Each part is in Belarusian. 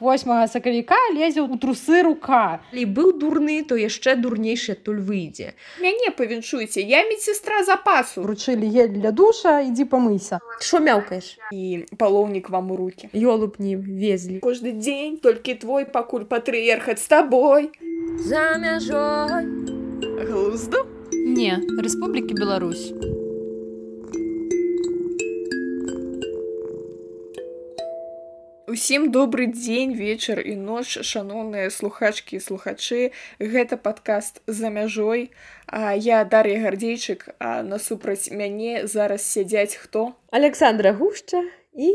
8 сакавіка лезе ў трусы рука. І быў дурны то яшчэ дурнейшы адтуль выйдзе. Мяне павіншуйце я медсестра запасу. Ручылі е для душа ідзі памыйся. Що мяўкаеш? І палоўнік вам у руки ёлуп не везлі. Кожны дзень толькі твой пакуль патрыерхаць з табой за мяжой. Глузду? Не Рэспублікі Беларусь Усім добры дзень вечар і ноч шаноўныя слухачкі і слухачы. Гэта падкаст за мяжой а я дар'я гардзейчык а насупраць мяне зараз сядзяць хто? Александра гушча і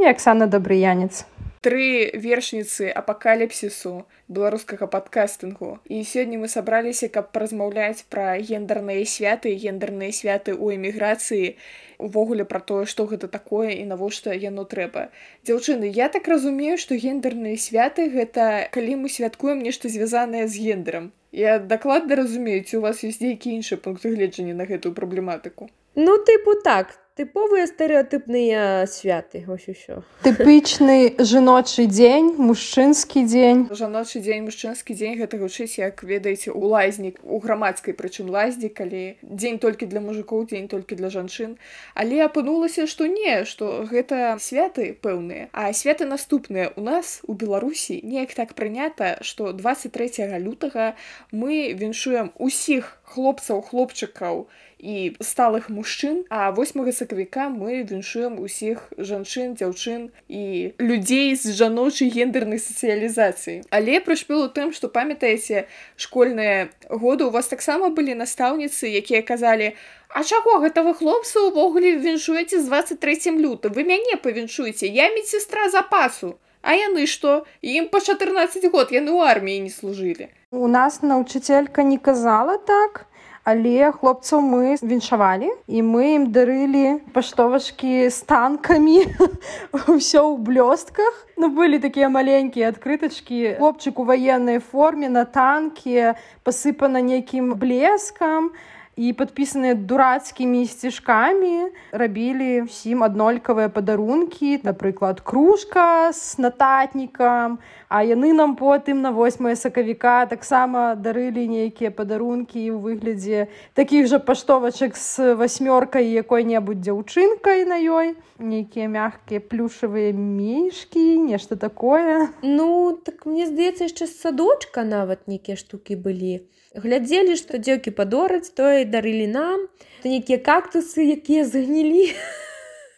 і Аксана дабрыянец тры вершніцы апакаліпсісу беларускага падкастынгу і сёння мы сабраліся каб паразмаўляць пра гендерныя святы гендерныя святы ў эміграцыі увогуле пра тое што гэта такое і навошта яно трэба. Дзяўчыны я так разумею што гендерныя святы гэта калі мы святкуем нешта звязанае з гендерам я дакладна разумеюць у вас ёсць нейкі іншы пункт гледжання на гэтую праблематыку ну тыпу так тыповыя стэеатыпныя святы вось усё тыпычны жаночы дзень мужчынскі дзень жаночы дзень мужчынскі дзень гэта гучыць як ведаеце у лазнік у грамадскай прычым лаздзі калі дзень толькі для мужикоў дзень толькі для жанчын але апынулася што не што гэта святы пэўныя а святы наступныя у нас у беларусі неяк так прынята што 23 лютага мы віншуем усіх хлопцаў хлопчыкаў і сталых мужчын. А 8 сакавіка мы віншуем усіх жанчын дзяўчын і людзей з жаночай гендернай сацыялізацыі але прышпел у тым што памятаеце школьныя годы у вас таксама былі настаўніцы якія казалі А чаго гэта вы хлопцы ўвогуле віншуеце з 23 люта вы мяне павіншуеце я медсестра запасу А яны што? Ім па 14 год яны ў арміі не служылі. У нас наўчыцелька не казала так але хлопцаў мы віншавалі і мы ім дарылі паштовачкі з танкамі ўсё ў блёстках. Ну былі такія маленькія адкрытачкі. Хлопчык у ваеннай форме на танкі пасыпана нейкім блескам і падпісаныя дурацкімі сцяжкамі рабілі ўсім аднолькавыя падарункі напрыклад кружка з нататнікам а яны нам потым на 8 сакавіка таксама дарылі нейкія падарункі ў выглядзе такіх жа паштовачак з васьмёркай якой-небудзь дзяўчынкай на ёй. Нейкія мягкія плюшавыя мішкі нешта такое. Ну так мне здаецца яшчэ садочка нават нейкія штукі былі глядзелі што дзеўкі падораць тое дарылі нам. То нейкія кактусы якія загнілі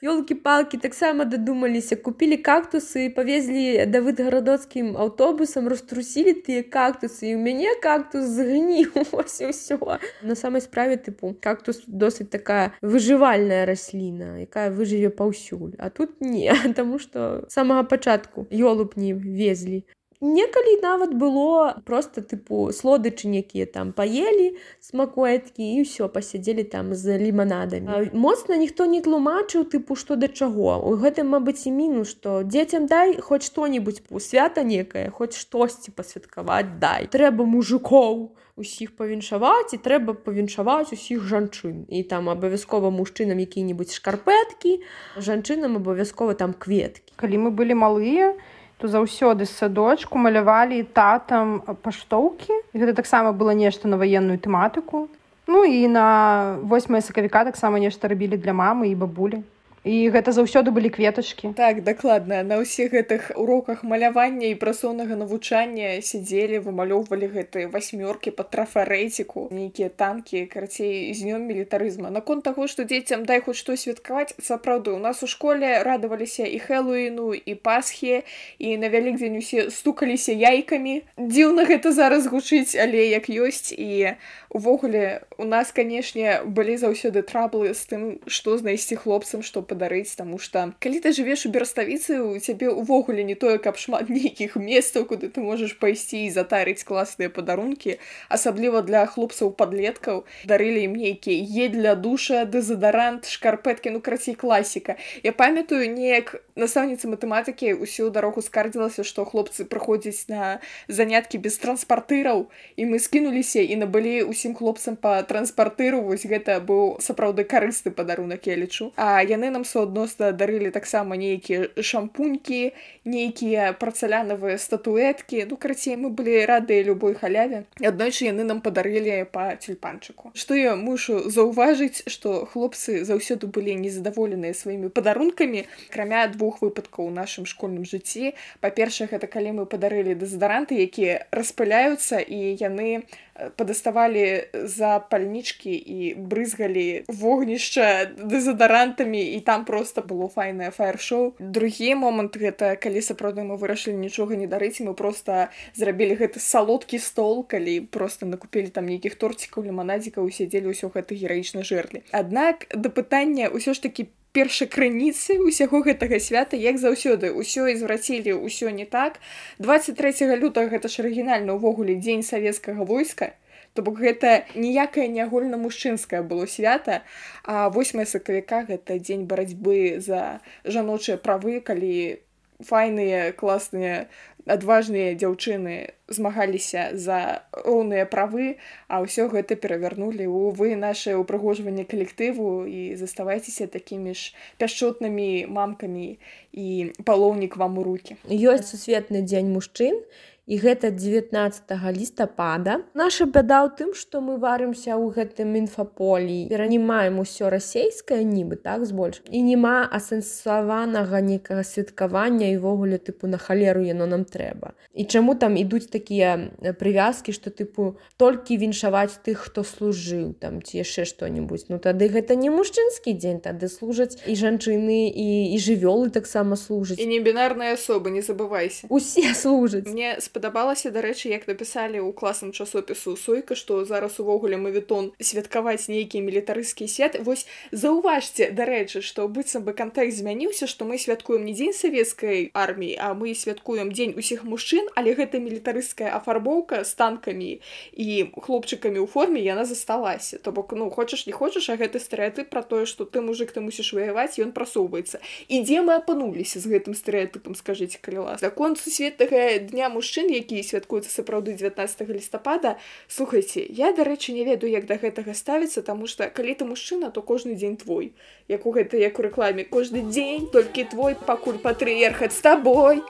ёлкі-палкі таксама дадумаліся. Купілі кактусы павезлі давыдгарадоцкім аўтобусам раструсілі тыя кактусы і ў мяне кактус згніў. Ўсё. На самай справе тыпу кактус досыць такая выжывальная расліна якая выжыве паўсюль. А тут не таму што самага пачатку ёлуб не везлі некалі нават было просто тыпу слодычы некія там паелі смакуэткі і ўсё пасядзелі там з ліманадамі. Моцна ніхто не тлумачыў тыпу што да чаго. У гэтым мабыць і мінус што дзецям дай хоць што-нибудь у свята некае хоць штосьці пасвяткаваць дай. Трэба мужикоў усіх павіншаваць і трэба павіншаваць усіх жанчын. І там абавязкова мужчынам які-нибудь шкарпэткі жанчынам абавязкова там кветкі. Калі мы былі малыя то то заўсёды садочку малявалі татам паштоўкі. Гэта таксама было нешта на ваенную тэматыку. Ну і на 8 сакавіка таксама нешта рабілі для мамы і бабулі і гэта заўсёды былі кветачкі. Так дакладна. На ўсіх гэтых уроках малявання і прасоўнага навучання сядзелі вымалёўвалі гэтыя васьмёркі па трафарэціку нейкія танкі карацей з днём мілітарызма. Наконт таго што дзецям дай хоць што святкаваць сапраўды у нас у школе радаваліся і хэллоуіну і пасхі і на вялікдзень усе стукаліся яйкамі. Дзіўна гэта зараз гучыць але як ёсць і увогуле у нас канешне былі заўсёды траблы з тым што знайсці хлопцам што падарыць таму што калі ты жывеш у бераставіцы у цябе ўвогуле не тое каб шмат нейкіх месцаў куды ты можаш пайсці і затарыць класныя падарункі. Асабліва для хлопцаў падлеткаў дарылі ім нейкія е для душа дэзадарант шкарпэткі ну крацей класіка я памятаю неяк настаўніца матэматыкі ўсю дарогу скардзілася што хлопцы прыходзяць на заняткі без транспартыраў і мы скінуліся і набылі ўсім хлопцам па транспартыру вось гэта быў сапраўды карысты падарунак я лічу. А яны нам суадносна дарылі таксама нейкія шампунькі нейкія працалянавыя статуэткі. Ну карацей мы былі радыя любой халяве. Аднойчы яны нам падарылі па тюльпанчыку. Што я мушу заўважыць што хлопцы заўсёды былі незадаволеныя сваімі падарункамі акрамя двух выпадкаў у нашым школьным жыцці. Па-першае гэта калі мы падарылі дэзадаранты якія распыляюцца і яны падаставалі за пальнічкі і брызгалі вогнішча дэзадарантамі і там просто было файнае фаер-шоу. Другі момант гэта калі сапраўды мы вырашылі нічога не дарыць мы просто зрабілі гэты салодкі стол калі просто накупілі там нейкіх торцікаў ліманадзікаў сядзелі ўсё гэта гераічна жерлі аднак да пытання ўсё ж таки першай крыніцы ўсяго гэтага свята як заўсёды ўсё ізврацілі ўсё не так. 23 лютага гэта ж арыгінальна ўвогуле дзень савецкага войска то бок гэта ніякае не агульна-мужчынскае было свята а 8 сакавіка гэта дзень барацьбы за жаночыя правы калі файныя класныя адважныя дзяўчыны змагаліся за роўныя правы а ўсё гэта перавярнулі ў вы наше ўпрыгожванне калектыву. І заставайцеся такімі ж пяшчотнымі мамкамі і палоўнік вам у руки ёсць сусветны дзень мужчын і гэта 19 лістапада. Наша бяда ў тым што мы варымся ў гэтым інфаполі. Перанімаем усё расейскае нібы так збольш. І няма асэнсаванага некага святкавання івогуле тыпу на халеру яно нам трэба. І чаму там ідуць такія прывязкі што тыпу толькі віншаваць тых хто служыў там ці яшчэ што-нибудь ну тады гэта не мужчынскі дзень тады служаць і жанчыны і і жывёлы таксама служаць. І не бінарная асоба не забывайся. Усе служаць. Мне спа спадабалася. Дарэчы як напісалі ў класным часопісу сойка што зараз увогуле мавітон святкаваць нейкія мілітарыскія святы вось заўважце дарэчы што быццам бы кантэкст змяніўся што мы святкуем не дзень савецкай арміі а мы святкуем дзень усіх мужчын але гэта мілітарыская афарбоўка з танкамі і хлопчыкамі ў форме яна засталася. То бок ну хочаш не хочаш а гэты стэеатып про тое што ты мужик ты мусіш ваяваць ён прасоўваецца. І дзе мы апынуліся з гэтым стэеатыпам скажитеце калі вас закон сусветнага дня мужчын дзень які святкуецца сапраўды 19 лістапада. Слухайце я дарэчы не ведаю як да гэтага ставіцца таму что калі ты мужчына то кожны дзень твой. Як у гэта як у рэкламе кожны дзень толькі твой пакуль патрыерхаць з табой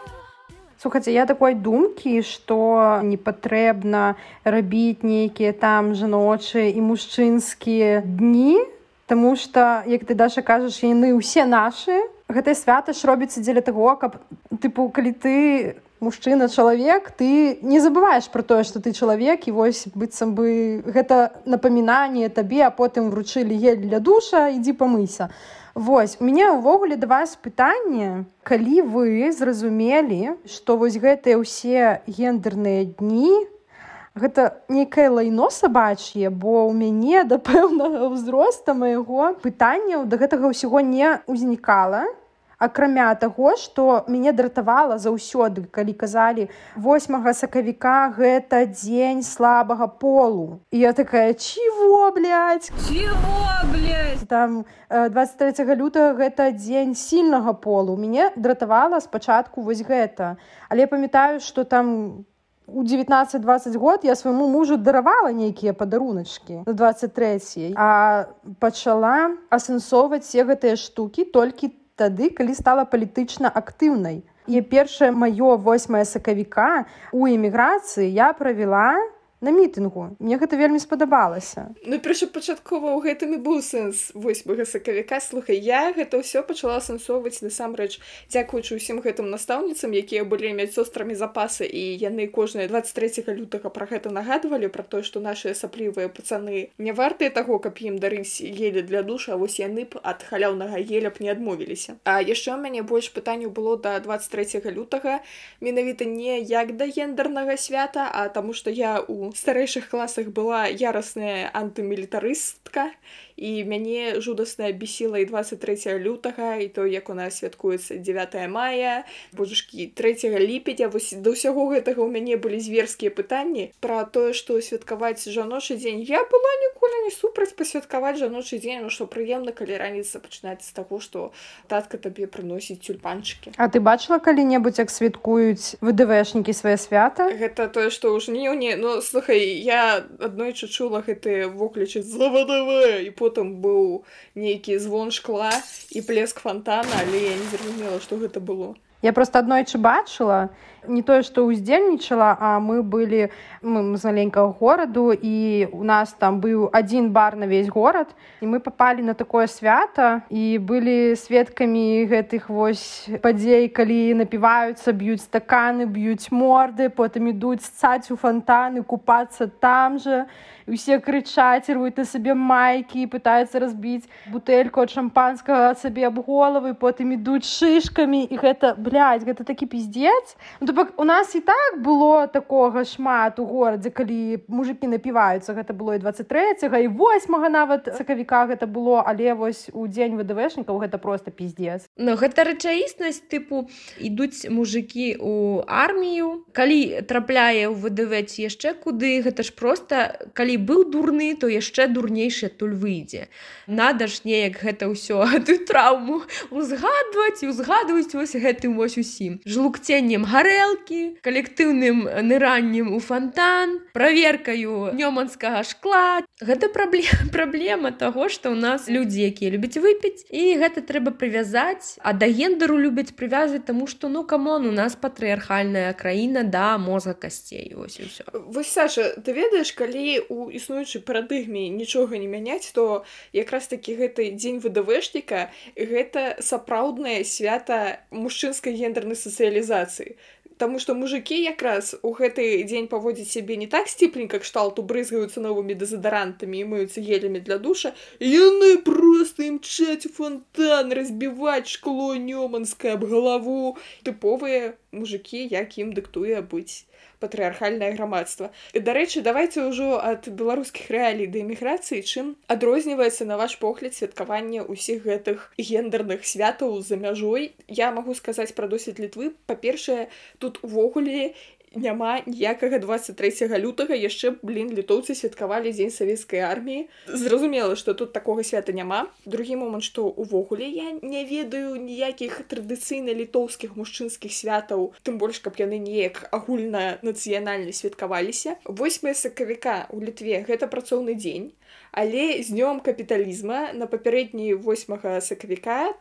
слухайте я такой думкі что не патрэбна рабіць нейкія там жаночыя і мужчынскія дні Таму что як ты даша кажаш яны ўсе нашы. Гэтае свята ж робіцца дзеля таго каб тыпу калі ты мужчына чалавек ты не забываеш про тое что ты чалавек і вось быццам бы гэта напамінанне табе а потым вручылі ель для душа ідзі памыся Вось у мяне ўвогуле да вас пытанне калі вы зразумелі што вось гэтыя ўсе гендерныя дні гэта нейкае лайно сабачье бо ў мяне да пэўнага ўзроста майго пытанняў да гэтага ўсяго не ўзнікала акрамя таго што мяне дратавала заўсёды калі казалі 8 сакавіка гэта дзень слабага полу. І я такая чего там 23 лютага гэта дзень сильнага полу. Мяне дратавала спачатку вось гэта. Але памятаю что там у 19-20 год я свайму мужу даравала нейкія падаруначкі на 23 а пачала асэнсоўваць все гэтыя штукі толькі там тады калі стала палітычна актыўнай. І першае маё 8 сакавіка у эміграцыі я правяла на мітынгу. Мне гэта вельмі спадабалася. Ну першапачаткова ў гэтым і быў сэнс восьмага сакавіка. Слухай я гэта ўсё пачала сэнсоўваць насамрэч дзякуючы ўсім гэтым настаўніцам якія былі мець сострамі запасы і яны кожныя 23 лютага про гэта нагадвалі про тое што наши асаблівыя пацаны не вартыя таго каб ім дарыць еле для душа вось яны б ад халяўнага еля б не адмовіліся. А яшчэ ў мяне больш пытанняў было до 23 лютага менавіта не як да гендернага свята а таму што я у старэйшых класах была ярасная антымілітарыстка і мяне жудасна бесіла і 23 лютага і то як у нас святкуецца 9 мая божушкі 3 ліпеня. Вось да ўсяго гэтага ў мяне былі зверскія пытанні пра тое што святкаваць жаночы дзень. Я была ніколі не супраць пасвяткаваць жаночы дзень. Ну што прыемна калі раніца пачынаць з таго што татка табе прыносіць тюльпанчыкі. А ты бачыла калі-небудзь як святкуюць вДвшнікі свае свята? Гэта тое што ў жніўні ну слухай я аднойчы чула гэты воклічы за ВДВ і по потым быў нейкі звон шкла і плеск фонтана але я не зразумела што гэта было. Я просто аднойчы бачыла не тое што ўздзельнічала а мы былі мы з маленькага гораду і у нас там быў адзін бар на весь горад і мы попали на такое свята і былі сведкамі гэтых вось падзей калі напіваюцца б'юць стаканы б'юць морды потым ідуць цаць у фонтаны купацца там же усе крычаць рвуць на сабе майкі пытаюцца разбіць бутэльку ад шампанскага сабе аб головы потым ідуць шышкамі і гэта блядь, гэта такі пиздец ну, бок у нас і так было такога шмат у горадзе калі мужикі напіваюцца. Гэта было і 23 і 8 нават сакавіка гэта было але вось у дзень вДвшнікаў гэта просто пиздец но гэта рэчаіснасць тыпу ідуць мужикі у армію. Калі трапляе ў вДв ці яшчэ куды гэта ж просто калі быў дурны то яшчэ дурнейшы туль выйдзе. Надо ж неяк гэта ўсё ты траўму узгадваць і узгадваць вось гэтым вось усім. Жлукценнем гарэл тарэлкі калектыўным ныраннем у фонтан праверкаю нёманскага шкла. Гэта праблема праблема того что у нас людзі якія любяць выпіць і гэта трэба прывязаць. А да гендеру любяць прывязаць тому что ну камон у нас патрыархальная краіна да мозга касцей ось все вось Саша ты ведаеш калі у існуючай парадыгме нічога не мяняць то якраз такі гэты дзень вДвшніка гэта сапраўднае свята мужчынскай гендернай сацыялізацыі. Таму што мужикі якраз у гэты дзень паводзіць сябе не так сціпленька кшталту брызгаюцца новымі дэзадарантамі і мыюцца гелямі для душа. Яны просто імчаць фонтан разбіваць шкло нёманскае аб галаву. Тыповыя мужикі як ім дыктуе быць патрыархальнае грамадства. Дарэчы давайте ўжо ад беларускіх рэалій да эміграцыі чым адрозніваецца на ваш погляд святкаванне ўсіх гэтых гендерных святаў за мяжой. Я магу сказаць пра досвід літвы. Па-першае тут увогуле няма ніякага 23 лютага. Яшчэ блин літоўцы святкавалі дзень савецкай арміі. Зразумела что тут такога свята няма. Другі момант что увогуле я не ведаю ніякіх традыцыйна літоўскіх мужчынскіх святаў тым больш каб яны неяк агульна нацыянальна святкаваліся. 8 сакавіка у літве гэта працоўны дзень але з днём капіталізма на папярэдні 8 сакавіка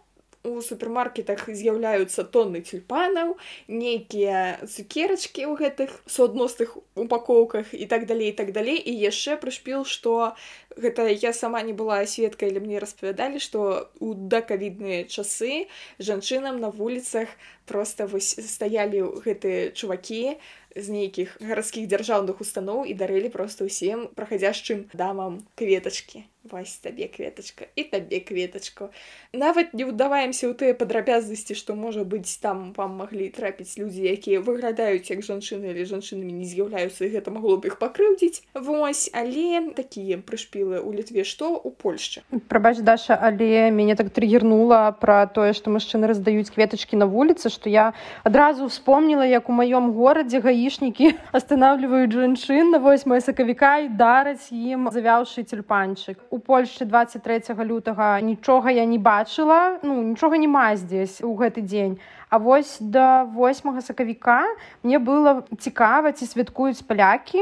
у супермаркетах з'яўляюцца тонны тюльпанаў нейкія цукерачкі ў гэтых суадносных упакоўках і так далей так далей. І яшчэ прышпіл што гэта я сама не была сведкай але мне распавядалі што у дакавідныя часы жанчынам на вуліцах просто вось стаялі гэтыя чувакі з нейкіх гарадскіх дзяржаўных устаноў і дарылі просто ўсім прахадзяшчым дамам кветачкі вось табе кветачка і табе кветачку нават не ўдаваемся ў тыя падрабязнасці што можа быць там вам маглі трапіць людзі якія выглядаюць як жанчыны или жанчынамі не з'яўляюцца гэта магло б іх пакрыўдзіць. Вось але такія прышпілы у літве што у польшчы? Прабач даша але мяне так трыгернула пра тое што мужчыны раздаюць кветачкі на вуліцы што я адразу вспомніла як у маём горадзе гаішнікі останавливаюць жанчын. На 8 сакавіка і дараць ім завяўшы тюльпанчык у польшчы 23 лютага нічога я не бачыла. Ну нічога няма здесь у гэты дзень. А вось да 8 сакавіка мне было цікава ці святкуюць палякі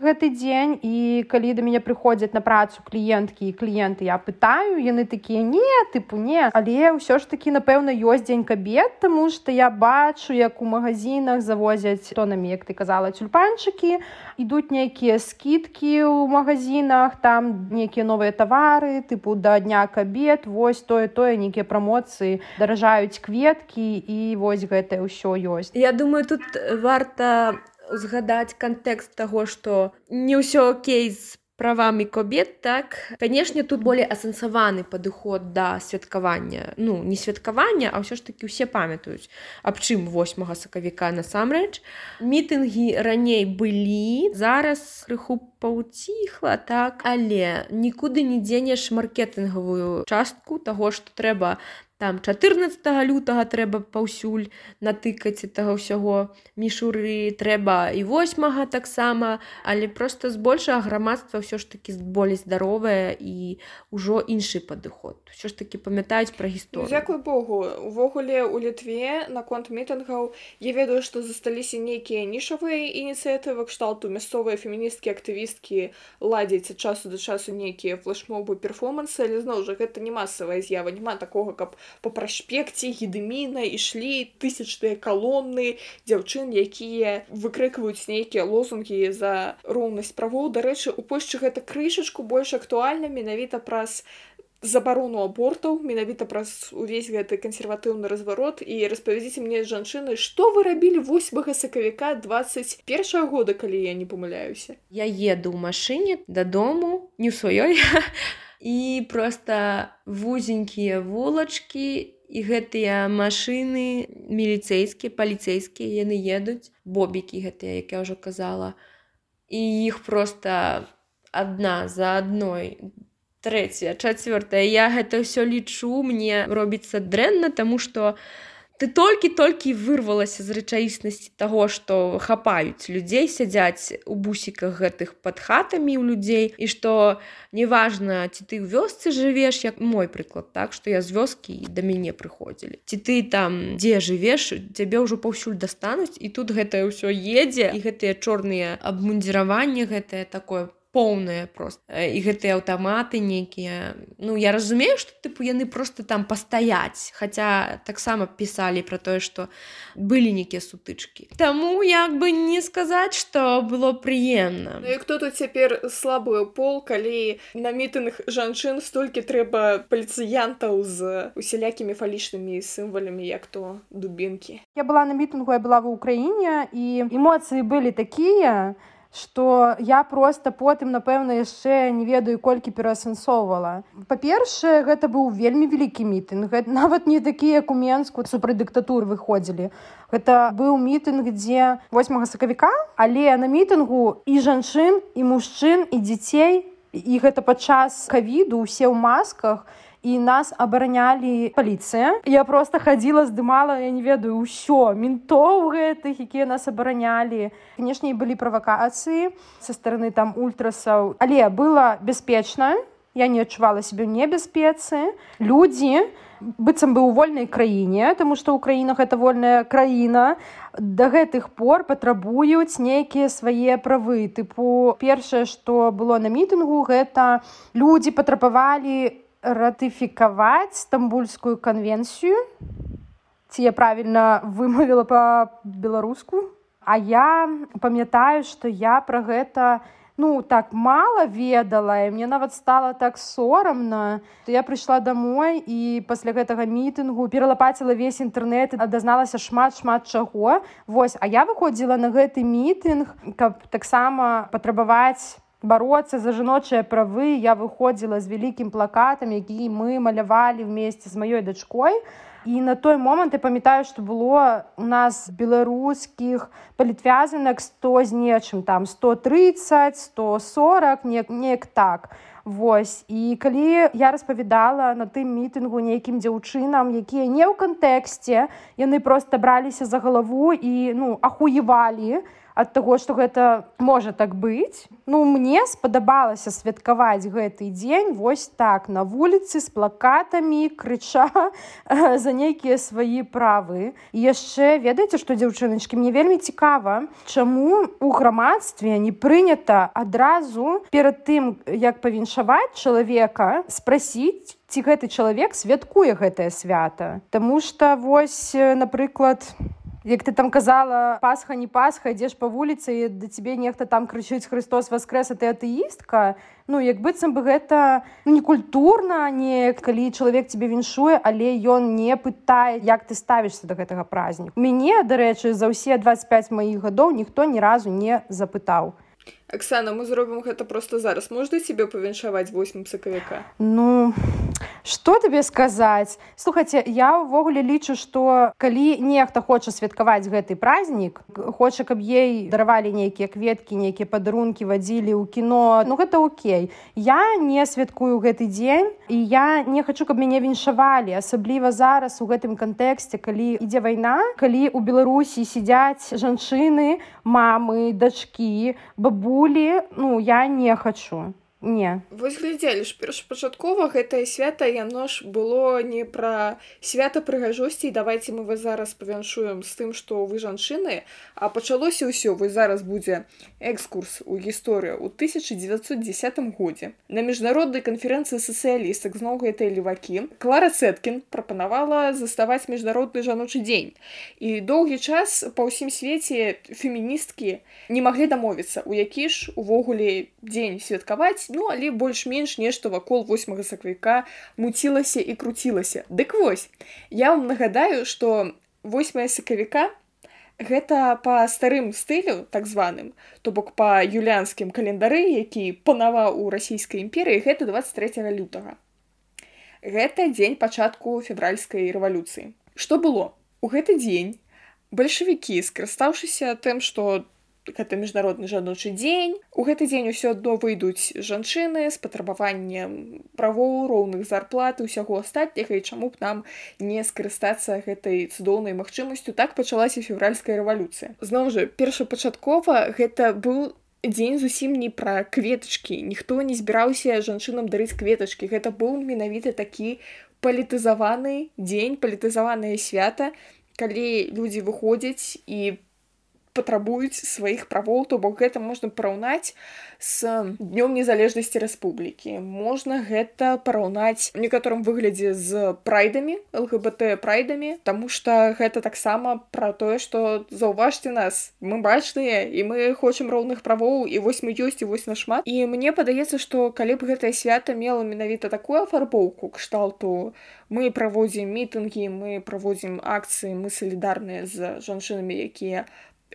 гэты дзень і калі да мяне прыходзяць на працу кліенткі і кліенты я пытаю яны такія не тыпу не але ўсё ж такі напэўна ёсць дзень кабет тому что я бачу як у магазинах завозяць тонамі як ты казала тюльпанчыкі ідуць нейкія скидкі ў магазинах там нейкія новыя тавары тыпу да дня кабет вось тое тое нейкія прамоцыі даражаюць кветкі і вось гэтае ўсё ёсць. Я думаю тут варта узгадаць кантэкст таго што не ўсё окей з правамі кобет так? Канешне тут болей асэнсаваны падыход да святкавання. Ну не святкавання а ўсё ж такі ўсе памятаюць аб чым 8 сакавіка насамрэч. Мітынгі раней былі зараз крыху паўціхла так? Але нікуды не дзенеш маркетынгавую частку таго што трэба там 14 лютага трэба паўсюль натыкаць этого ўсяго. Мішуры трэба і 8 таксама але просто збольшага грамадства ўсё ж таки болей здаровая і ўжо іншы падыход. Ўсё ж таки памятаюць пра гісторыю. Дзякуй Богу увогуле у літве наконт мітынгаў я ведаю што засталіся нейкія нішавыя ініцыятывы кшталту мясцовыя феміністкі актывісткі ладзяць часу да часу нейкія флешмобы перформансы але зноў жа гэта не масавая з'ява няма такога каб по праспекце гедыміна ішлі тысячныя калоны дзяўчын якія выкрыкваюць нейкія лозунгі за роўнасць правоў. Дарэчы у польшчы гэта крышачку больш актуальна менавіта праз забарону абортаў менавіта праз увесь гэты кансерватыўны разварот. І распавядзіце мне жанчыны што вы рабілі 8 сакавіка 21 года калі я не памыляюся? Я еду ў машыне дадому не ў сваёй і просто вузенькія вулачкі і гэтыя машыны міліцэйскія паліцэйскія яны едуць бобікі гэтыя як я ўжо казала. І іх просто адна за адной трэцяя чацвёртая. Я гэта ўсё лічу мне робіцца дрэнна таму што у ты толькі-толькі вырвалася з рэчаіснасці таго што хапаюць людзей сядзяць у бусіках гэтых пад хатамі ў людзей і што неважна ці ты ў вёсцы жывеш як мой прыклад так што я з вёскі да мяне прыходзілі ці ты там дзе жывеш цябе ўжо паўсюль дастануць і тут гэтае ўсё едзе і гэтыя чорныя абмундзіраванні гэтае такое поўныя просто. І гэтыя аўтаматы нейкія ну я разумею што тыпу яны просто там пастаяць хаця таксама пісалі пра тое што былі нейкія сутычкі Таму як бы не сказаць што было прыемна ну, хто тут цяпер слабую пол калі на мітынг жанчын столькі трэба паліцыянтаў з усялякімі фалічнымі сімвалямі як то дубінкі я была на мітынгу я была ва ўкраіне і эмоцыі былі такія што я просто потым напэўна яшчэ не ведаю колькі пераасэнсоўвала. Па-першае гэта быў вельмі вялікі мітынг. Нават не такі як у менску супраць дыктатур выходзілі. Гэта быў мітынг дзе 8 сакавіка але на мітынгу і жанчын і мужчын і дзяцей. І гэта падчас кавіду усе ў масках. і і нас абаранялі паліцыя я просто хадзіла здымала я не ведаю ўсё ментоў гэтых якія нас абаранялі канешне былі правакацыі са стороны там ультрасаў але было бяспечна я не адчувала себе небяспецы людзі быццам бы у вольнай краіне тому что украіна гэта вольная краіна да гэтых пор патрабуюць нейкія свае правы. Тыпу першае што было на мітынгу гэта людзі патрабавалі ратыфікаваць стамбульскую канвенцыю ці я правільна вымавіла па-беларуску А я памятаю што я пра гэта ну так мала ведала і мне нават стала так сорамна то я прыйшла домой і пасля гэтага мітынгу пералапаціла весь інтэрнэт і дазналася шмат шмат чаго. Вось а я выходзіла на гэты мітынг каб таксама патрабаваць бороться за жаночыя правы. Я выходзіла з вялікім плакатам які мы малявалі вместе з маёй дачкой. І на той момант я памятаю што было у нас беларускіх палітвязанак 100 з нечым там 130 140 неяк неяк так. Вось. І калі я распавядала на тым мітынгу нейкім дзяўчынам якія не ў кантэксце яны просто браліся за галаву і ну ахуевалі то ад таго што гэта можа так быць. Ну мне спадабалася святкаваць гэты дзень вось так на вуліцы з плакатамі крыча за нейкія свае правы. І яшчэ ведаеце што дзяўчыначкі мне вельмі цікава чаму у грамадстве не прынята адразу перад тым як павіншаваць чалавека спрасіць ці гэты чалавек святкуе гэтае свята. Таму што вось напрыклад у як ты там казала пасха не пасха ідзеш па вуліцы да цябе нехта там крычыць Христос воскрес а ты атэістка ну як быццам бы гэта ну, не калі чалавек тебе віншуе але ён не пытае як ты ставішся до гэтага праздніку. Мяне дарэчы за ўсе 25 маіх гадоў ніхто ні разу не запытаў Аксана мы зробім гэта просто зараз. Можна себе павіншаваць 8 сакавіка Ну что табе сказаць слухайте я ўвогуле лічу что калі нехта хоча святкаваць гэты празднік хоча каб ей даравалі нейкія кветкі нейкія падарункі вадзілі ў кіно ну гэта Окей. Я не святкую гэты дзень і я не хочу каб мяне віншавалі асабліва зараз у гэтым кантэксце калі ідзе вайна калі у беларусі сядзяць жанчыны мамы дачкі бабулі ну я не хочу не. Вось глядзелі ж першапачаткова гэтае свята яно ж было не пра свята прыгажосці давайте мы вас зараз павяншуем з тым што вы жанчыны а пачалося ўсё вы зараз будзе экскурс у гісторыю ў 1910 годзе. На міжнароднай канферэнцыі сацыялістак зноў гэтай левакі. Клара цэткін прапанавала заставаць міжнародны жаночы дзень. І доўгі час па ўсім свеце феміністкі не маглі дамовіцца у які ж увогуле дзень святкаваць ну але больш-менш нешта вакол 8 сакавіка муцілася і круцілася. Дык вось я вам нагадаю что 8 сакавіка гэта па старым стылю так званым то бок па юлянскім календары які панаваў у расійскай імперыі гэта 23 лютага. Гэта дзень пачатку февральскай рэвалюцыі. Что было? У гэты дзень бальшавікі скарыстаўшыся тым што гэта міжнародны жаночы дзень. У гэты дзень усё адно выйдуць жанчыны з патрабаваннем правоў роўных зарплат усяго астатняга і чаму б нам не скарыстацца гэтай цудоўнай магчымасцю. Так пачалася февральская рэвалюцыя. Зноў жа першапачаткова гэта быў дзень зусім не пра кветачкі. Ніхто не збіраўся жанчынам дарыць кветачкі. Гэта быў менавіта такі палітызаваны дзень палітызаванае свята калі людзі выходзяць і патрабуюць сваіх правоў то бок гэта можна параўнаць з днём незалежнасці рэспублікі можна гэта параўнаць у некаторым выглядзе з прайдамі лгбт прайдамі Таму что гэта таксама пра тое што заўважце нас мы бачныя і мы хочам роўных правоў і вось мы ёсць і вось нашмат і мне падаецца што калі б гэтае свята мела менавіта такую афарбоўку кшталту мы праводзім мітынгі мы праводзім акцыі мы салідарныя з жанчынамі якія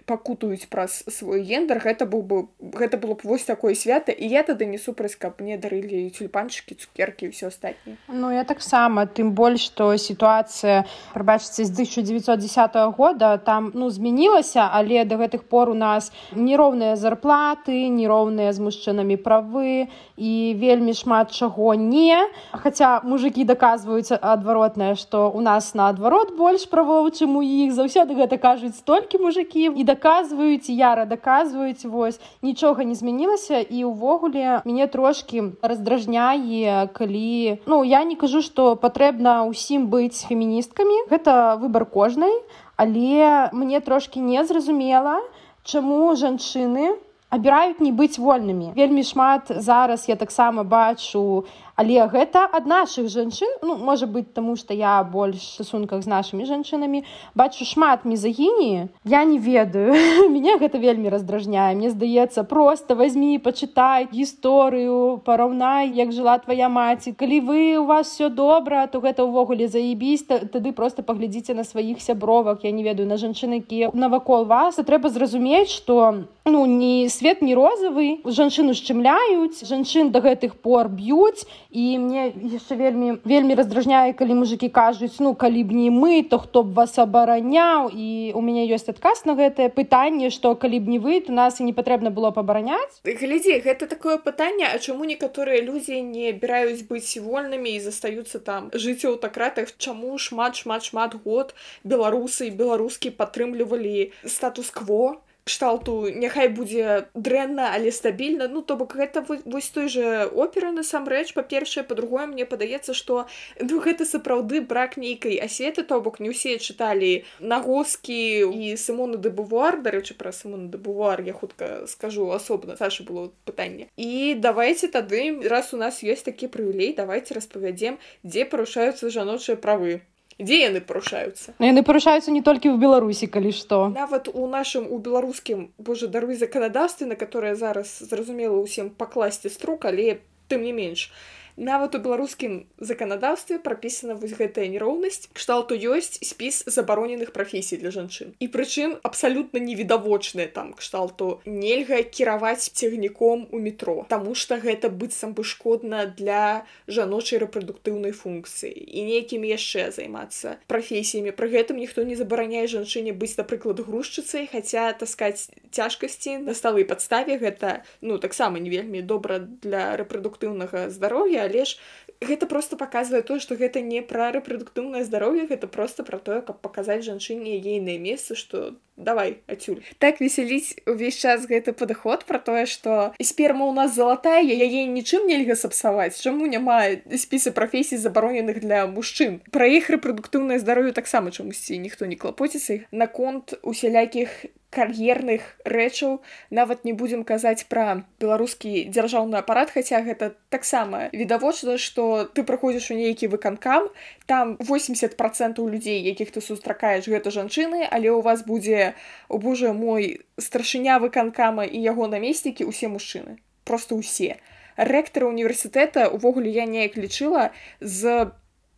пакутаюць праз свой гендер гэта быў бы гэта было б вось такое свята і я тады не супраць каб мне дарылі тюльпанчыкі цукеркі ўсё астатніе Ну я таксама тым больш што сітуацыя прабачыцца з 1910 года там ну змянілася але да гэтых пор у нас нероўныя зарплаты нероўныя з мужчынамі правы і вельмі шмат чаго не. Хаця мужикі даказваюць адваротнае што у нас наадварот больш правоў чым у іх. Заўсёды гэта кажуць столькі мужикі і даказваюць яра даказваюць вось. Нічога не змянілася і ўвогуле мяне трошки раздражняе калі ну я не кажу что патрэбна ўсім быць феміністкамі гэта выбор кожнай але мне трошки незразумела чаму жанчыны абіраюць не быць вольнымі. Вельмі шмат зараз я таксама бачу але гэта ад наших жанчын ну можа быть тому что я больш стасунках з нашими жанчынамі бачу шмат мезагіні я не ведаю. Меня гэта вельмі раздражняе. Мне здаецца просто возьми почытай гісторыю параўнай як жыла твоя маці. Калі вы у вас все добра то гэта ўвогуле заебісь. Тады просто паглядзіце на сваіх сябровак я не ведаю на жанчыны якія навакол вас трэба зразумець что ну не свет не розавы. Жанчыну шчымляюць жанчын до гэтых пор б'юць і мне яшчэ вельмі вельмі раздражняе калі мужикі кажуць ну калі б не мы то хто б вас абараняў і у мяне ёсць адказ на гэтае пытанне што калі б не вы то нас і не патрэбна было пабараняць глядзі гэта такое пытанне а чаму некаторыя людзі не абіраюць быць вольнымі і застаюцца там жыць у аўтакратах чаму шмат шмат шмат год беларусы беларускі падтрымлівалі статус-кво кшталту няхай будзе дрэнна але стабільна. Ну то бок гэта вось той же опера насамрэч. Па-першае па-другое мне падаецца что ну гэта сапраўды брак нейкай асветы то бок не ўсе чыталі нагоскі і сымону де бувуар. Дарэчы пра сымону де бувуар я хутка скажу асобна. Саша было пытанне. І давайте тады раз у нас ёсць такі прывілей давайте распавядзем дзе парушаюцца жаночыя правы дзе яны парушаюцца? Ну, яны парушаюцца не толькі ў беларусі калі што. Нават у нашым у беларускім божа даруй заканадаўстве на которое зараз зразумела ўсім пакласці струк але тым не менш нават у беларускім заканадаўстве прапісана вось гэтая нероўнасць кшталту ёсць спіс забароненых прафесій для жанчын. І прычым абсалютна невідавочныя там кшталту. Нельга кіраваць цягніком у метро Таму что гэта быццам бы шкодна для жаночай рэпрадуктыўнай функцыі. І нейкімі яшчэ займацца прафесіямі. Пры гэтым ніхто не забараняе жанчыне быць напрыклад грузчыцай хаця таскаць цяжкасці на сталы падставе гэта ну таксама не вельмі добра для рэпрадуктыўнага здароўя але ж гэта просто показывае тое что гэта не пра рэпрадуктыўнае здароўе гэта просто про тое каб паказаць жанчыне ейнае месца что давай адсюль так весяліць увесь час гэты падыход про тое что сперма у нас залатая яе нічым нельга сапсаваць. Чаму няма спісы прафесій забароненых для мужчын? Пра іх рэпрадуктыўнае здароўе таксама чамусьці ніхто не клапоціцца. Наконт усялякіх кар'ерных рэчаў нават не будзем казаць пра беларускі дзяржаўны апарат хаця гэта таксама відавочна што ты праходзіш у нейкі выканкам там 80 процентаў людзей якіх ты сустракаеш гэта жанчыны але ў вас будзе о боже мой старшыня выканкама і яго намеснікі усе мужчыны просто усе. Рэктары універсітэта увогуле я неяк лічыла з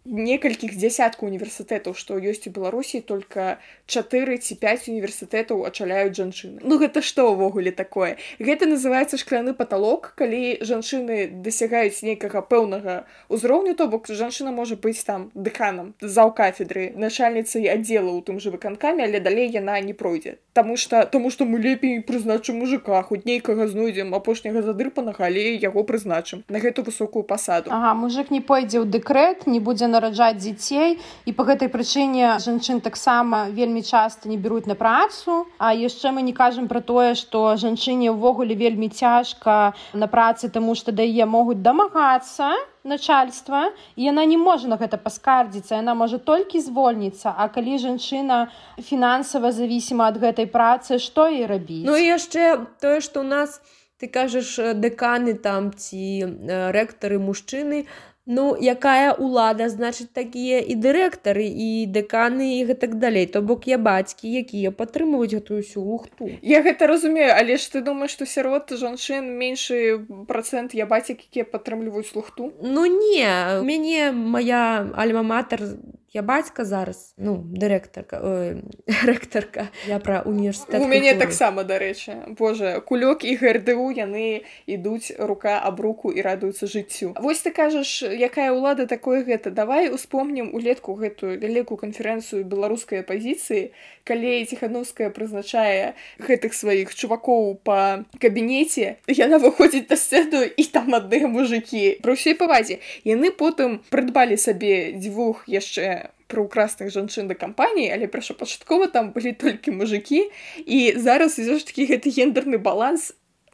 некалькіх дзясяткаў універсітэтаў што ёсць у беларусі только 4 ці 5 універсітэтаў ачаляюць жанчыны. Ну гэта што ўвогуле такое? Гэта называется шкляны паталок калі жанчыны дасягаюць нейкага пэўнага ўзроўню то бок жанчына можа быць там дэканам заў кафедры начальніцай аддзела ў тым жа выканкамі але далей яна не пройдзе. Таму что тому что мы лепей прызначым мужика хоць нейкага знойдзем апошняга задырпанага але яго прызначым на гэту высокую пасаду. Ага, мужик не пойдзе ў дэкрэт не будзе нараджаць дзяцей. І по гэтай прычыне жанчын таксама вельмі часта не бяруць на працу. А яшчэ мы не кажам про тое что жанчыне ўвогуле вельмі цяжка на працы тому что да яе могуць дамагацца начальства і яна не можа на гэта паскардзіцца. Яна можа толькі звольніцца. А калі жанчына фінансава завісіма ад гэтай працы што і рабіць? Ну і яшчэ тое что у нас ты кажаш дэканы там ці рэктары мужчыны Ну якая ўлада значыць такія і дырэктары і дэканы і гэтак далей. То бок я бацькі якія падтрымваюць гэтую ўсю лухту Я гэта разумею але ж ты думаешь што сярод жанчын меншы процент я бацік якія падтрымліваюць лухту? Ну не. Мяне моя альма-матар я бацька зараз ну дырэктарка рэктарка я пра універсітэт у мяне таксама дарэчы Боже кулёк і грДУ яны ідуць рука аб руку і радуюцца жыццю Вось ты кажаш якая ўлада такое гэта давай успомнім улетку гэтую вялікую канферэнцыю беларускай апазіцыі калі ціхановская прызначае гэтых сваіх чувакоў па кабінеце. Яна выходзіць да сцэну і там адныя мужикі про ўсей павазе. Яны потым прыдбалі сабе дзвюх яшчэ про ўкрасных жанчын да кампаніі але першапачаткова там былі толькі мужикі і зараз ўсё ж таки гэты гендерны баланс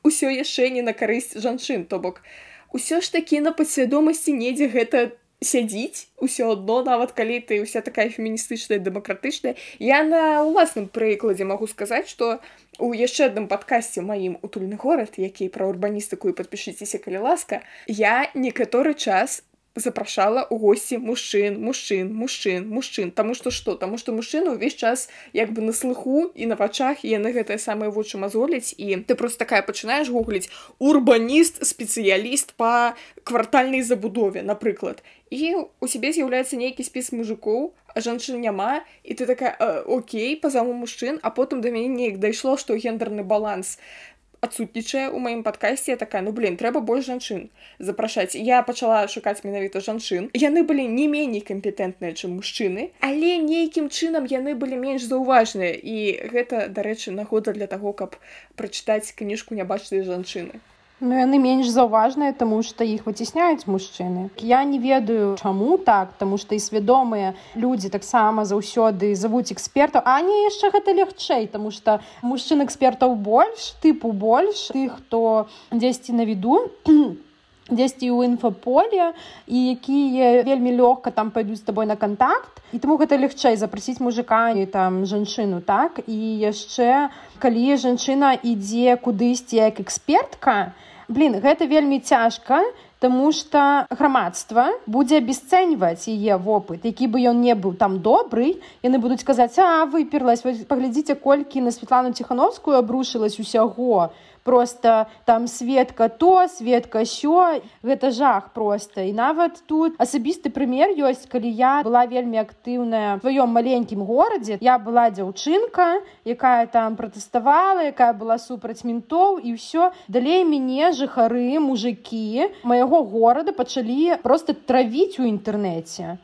усё яшчэ не на карысць жанчын. То бок усё ж такі на падсвядомасці недзе гэта сядзіць усё адно нават калі ты ўся такая феміністычная дэмакратычная. Я на ўласным прыкладзе магу сказаць что у яшчэ адным падкасці маім утульны горад які пра урбаністыку і падпішыцеся калі ласка я некаторы час запрашала у госці мужчын мужчын мужчын мужчын таму што што? Таму што мужчыну ўвесь час як бы на слыху і на вачах яны гэтыя самыя вочы мазоліць і ты просто такая пачынаеш гугліць урбаніст спецыяліст па квартальнай забудове напрыклад. І у сябе з'яўляецца нейкі спіс мужикоў а жанчын няма і ты такая Окей пазаму мужчын а потым да мяне неяк дайшло што гендерны баланс адсутнічае у маім падкасці такая ну блин трэба больш жанчын запрашаць я пачала шукаць менавіта жанчын. Яны былі не меней кампетэнтныя чым мужчыны але нейкім чынам яны былі менш заўважныя. І гэта дарэчы нагода для таго каб прачытаць кніжку нябачнай жанчыны Ну яны менш заўважныя, таму што іх выцісняюць мужчыны. Я не ведаю, чаму так, таму што і свядомыя людзі таксама заўсёды завуць экспертаў, а не яшчэ гэта лягчэй, таму што мужчын экспертаў больш, тыпу больш тых, хто дзесьці на віду дзесьці ў інфаполе і якія вельмі лёгка там пайдуць з табой на контакт. І таму гэта лягчэй запрасіць мужика і там жанчыну так? І яшчэ калі жанчына ідзе кудысьці як экспертка блин гэта вельмі цяжка Таму што грамадства будзе абесцэньваць яе вопыт, які бы ён не быў там добры, яны будуць казаць, а выперлась, паглядзіце, колькі на Святлану Ціхановскую абрушылась усяго просто там светка то светка сё. Гэта жах просто. І нават тут асабісты прымер ёсць калі я была вельмі актыўная тваём маленькім горадзе. Я была дзяўчынка якая там пратэставала якая была супраць ментоў і ўсё. Далей мяне жыхары мужикі майго горада пачалі просто травіць у інтэрнэце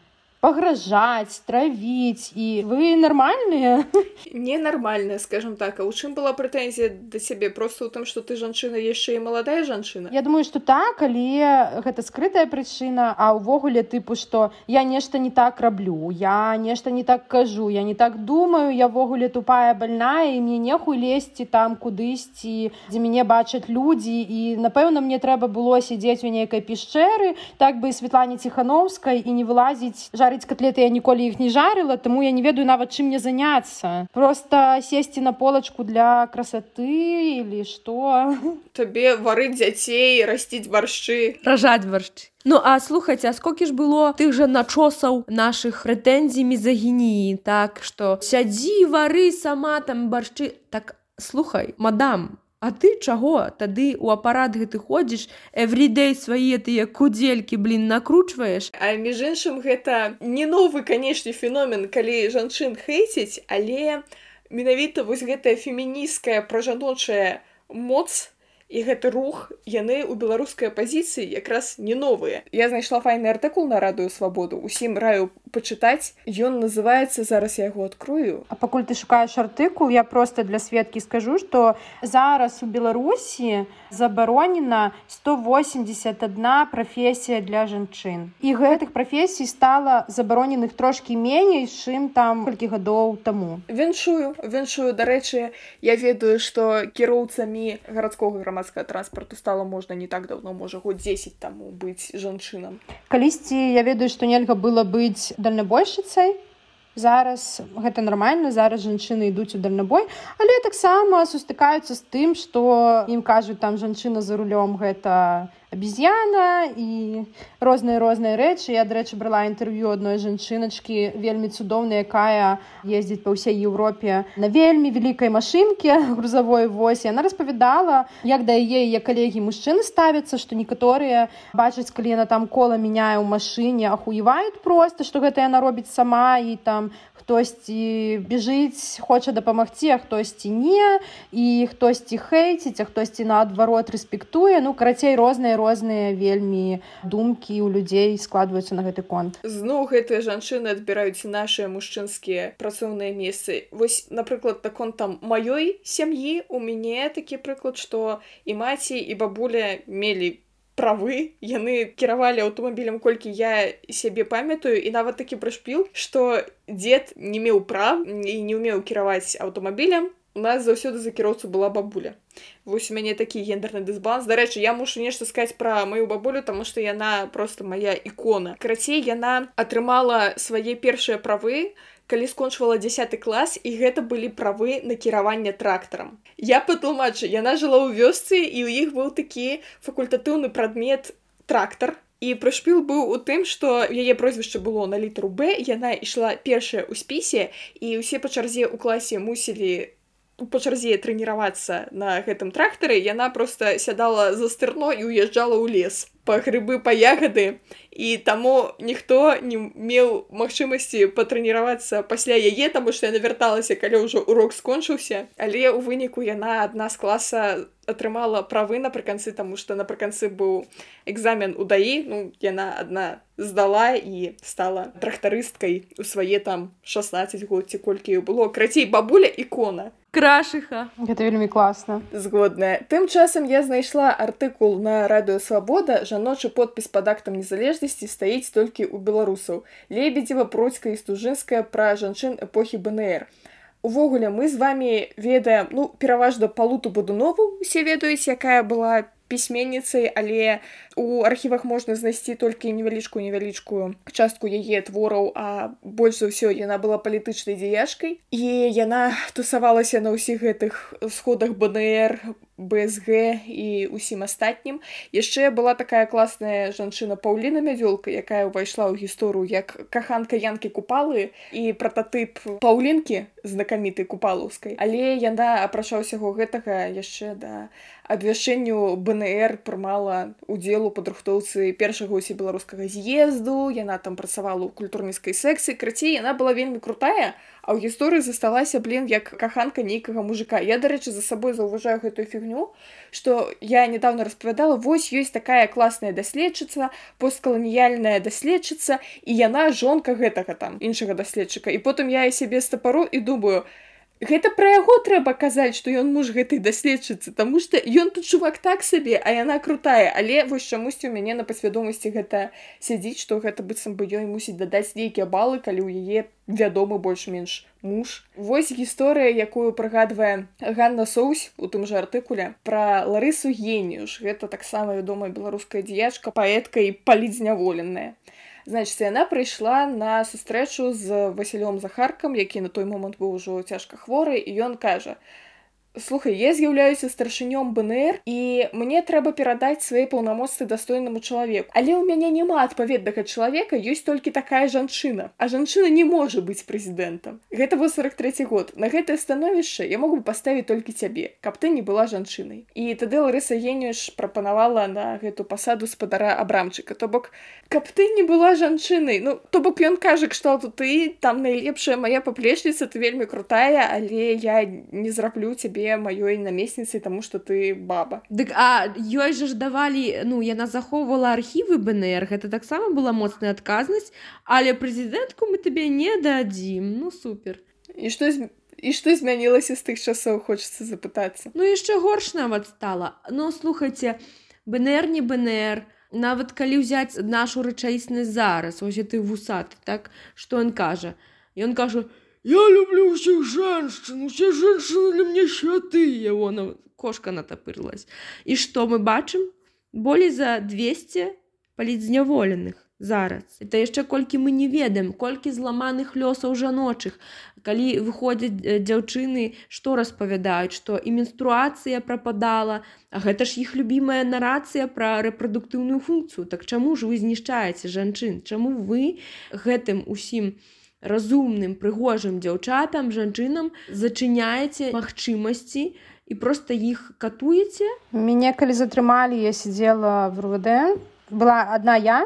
пагражаць травіць і вы нармальныя ненармальная скажем так. А у чым была прэтэнзія да цябе просто ў тым что ты жанчына яшчэ і маладая жанчына Я думаю что так але гэта скрытая прычына а ўвогуле тыпу что я нешта не так раблю я нешта не так кажу я не так думаю я ввогуле тупая больная і мне нехуй лезці там кудысьці дзе мяне бачаць людзі і напэўна мне трэба было сядзець у нейкай пішчэры так бы і Светлане ціхановскай і не вылазіць жарить жарыць котлеты я ніколі іх не жарыла таму я не ведаю нават чым мне заняться. Просто сесці на полачку для красоты или что? Табе варыць дзяцей расціць баршчы ражаць баршчы Ну а слухайце а сколькі ж было тых жа начосаў наших прэтэнзій мізагініі так что сядзі вары сама там баршчы так слухай мадам А ты чаго? Тады у апарат гэты ходзіш эвридэй свае тыя кудзелькі блин накручваеш. А між іншым гэта не новы канешне феномен калі жанчын хейціць але менавіта вось гэтая феміністкая пражаночая моц і гэты рух яны ў беларускай пазіцыі якраз не новыя. Я знайшла файны артыкул на радыё свабоду усім раю пачытаць. Ён называется зараз я яго адкрою. А пакуль ты шукаеш артыкул я просто для сведкі скажу что зараз у беларусі забаронена 181 прафесія для жанчын. І гэтых прафесій стала забароненых трошки меней чым там колькі гадоў таму. Віншую віншую дарэчы я ведаю что кіроўцамі гарадскога грамадства грамадскага транспарту стала можна не так давно можа год 10 таму быць жанчынам калісьці я ведаю што нельга было быць дальнабойшыцай зараз гэта нармальна зараз жанчыны ідуць у дальнабой але таксама сустыкаюцца з тым што ім кажуць там жанчына за рулём гэта абезьяна і розныя розныя рэчы я дарэчы брала інтэрв'ю адной жанчыначкі вельмі цудоўная якая ездзіць па ўсей Еўропе на вельмі вялікай машынке грузавой восьось яна распавядала як да яе яе калегі мужчыны ставяцца што некаторыя бачаць калі яна там кола мяняе ў машыне ахуеваюць просто што гэта яна робіць сама і там хтосьці бежыць хоча дапамагці а хтосьці не і хтосьці хейціць а хтосьці наадварот рэспектуе. Ну карацей розныя розныя вельмі думкі у людзей складваюцца на гэты конт. Зноў гэтыя жанчыны адбіраюць нашыя мужчынскія працоўныя месцы. Вось напрыклад такон там маёй сям'і у мяне такі прыклад што і маці і бабуля мелі правы. Яны кіравалі аўтамабілем колькі я сябе памятаю. І нават такі прышпіл што дзед не меў прав і не ўмеў кіраваць аўтамабілем у нас заўсёды за кіроўцу была бабуля. Вось у мяне такі гендерны дысбаланс дарэчы я мушу нешта сказаць пра маю бабулю таму што яна просто моя ікона карацей яна атрымала свае першыя правы калі скончвала 10 клас і гэта былі правы накіравання трактарам я патлумачу яна жыла ў вёсцы і ў іх быў такі факультатыўны прадмет трактар і прышпіл быў у тым што яе прозвішча было на літару б яна ішла першая ў спісе і ўсе па чарзе ў класе мусілі па чарзе трэніравацца на гэтым трактары яна просто сядала за стырно і уязджала ў лес па грыбы па ягады. І таму ніхто не меў магчымасці патрэніравацца пасля яе таму што яна вярталася калі ўжо урок скончыўся. Але ў выніку яна адна з класа атрымала правы напрыканцы таму што напрыканцы быў экзамен у даі. Ну яна адна здала і стала трактарысткай у свае там 16 год ці колькі было. Крацей бабуля ікона крашыха гэта вельмі класна згодная тым часам я знайшла артыкул на радыё свабода жаночы подпіс пад актам незалежнасці стаіць толькі ў беларусаў лебедзева процька і стужынская пра жанчын эпохі бнр. Увогуле мы з вами ведаем ну пераважна палуту будунову усе ведаюць якая была пісьменніцай але у архівах можна знайсці толькі невялічкую невялічкую частку яе твораў а больш за ўсё яна была палітычнай дзеяшкай. І яна тусавалася на ўсіх гэтых сходах бнр бсг і усім астатнім. Яшчэ была такая класная жанчына паўліна мядзёлка якая ўвайшла ў гісторыю як каханка янкі купалы і прататып паўлінкі знакамітай купалаўскай. Але яна апрача ўсяго гэтага яшчэ да абвяшчэнню бнр прымала удзел у падрыхтоўцы першага усе беларускага з'езду. Яна там працавала ў культурніцкай секцыі крыцей яна была вельмі крутая а ў гісторыі засталася блин як каханка нейкага мужика я дарэчы за сабой заўважаю гэтую фігню что я недавно распавядала вось ёсць такая класная даследчыца посткаланіяльная даследчыца і яна жонка гэтага там іншага даследчыка. І потым я і сябе стапару і думаю гэта пра яго трэба казаць што ён муж гэтай даследчыцы таму што ён тут чувак так сабе а яна крутая. Але вось чамусьці у мяне на пасвядомасці гэта сядзіць што гэта быццам бы ёй мусіць дадаць нейкія балы калі ў яе вядомы больш-менш муж. Вось гісторыя якую прыгадвае Ганна соусь у тым жа артыкуле пра ларысу геніюш гэта таксама вядомая беларуская дзеячка паэтка і палідзняволеная значит яна прыйшла на сустрэчу з васілём захаркам які на той момант быў ужо цяжка хворы і ён кажа слухай я з'яўляюся старшынём бнр і мне трэба перадаць свае паўнамоцтвы дастойнаму чалавеку але ў мяне няма адпаведнага чалавека ёсць толькі такая жанчына а жанчына не можа быць прэзідэнтам гэта во 43 год. На гэтае становішча я могу паставіць толькі цябе каб ты не была жанчынай і тады ларыса геніш прапанавала на гэту пасаду спадара абрамчыка то бок каб ты не была жанчынай ну то бок ён кажа кшталту ты там найлепшая моя паплечніца ты вельмі крутая але я не зраблю цябе сябе маёй намесніцай таму што ты баба. Дык а ёй жа ж давалі ну яна захоўвала архівы бнр гэта таксама была моцная адказнасць але прэзідэнтку мы табе не дадзім ну супер. І што і што змянілася з тых часоў хочацца запытацца ну яшчэ горш нават стала. Ну слухайце бнр не бнр. Нават калі ўзяць нашу рэчаіснасць зараз ось ты вусаты так што ён кажа. Ён кажа Я люблю ўсіх женщин, усе женщины для мне святые. Вон, кошка натопырлась. І што мы бачым? Болей за 200 палідзняволеных зараз. Это яшчэ колькі мы не ведаем, колькі зламаных лёсаў жаночых. Калі выходзяць дзяўчыны, што распавядаюць, што і менструацыя прападала, А гэта ж іх любімая нарацыя пра рэпрадуктыўную функцыю. Так чаму ж вы знішчаеце жанчын? Чаму вы гэтым усім, разумным прыгожым дзяўчатам жанчынам зачыняеце магчымасці і просто іх катуеце? Мяне калі затрымалі я сидела в рвд была одна я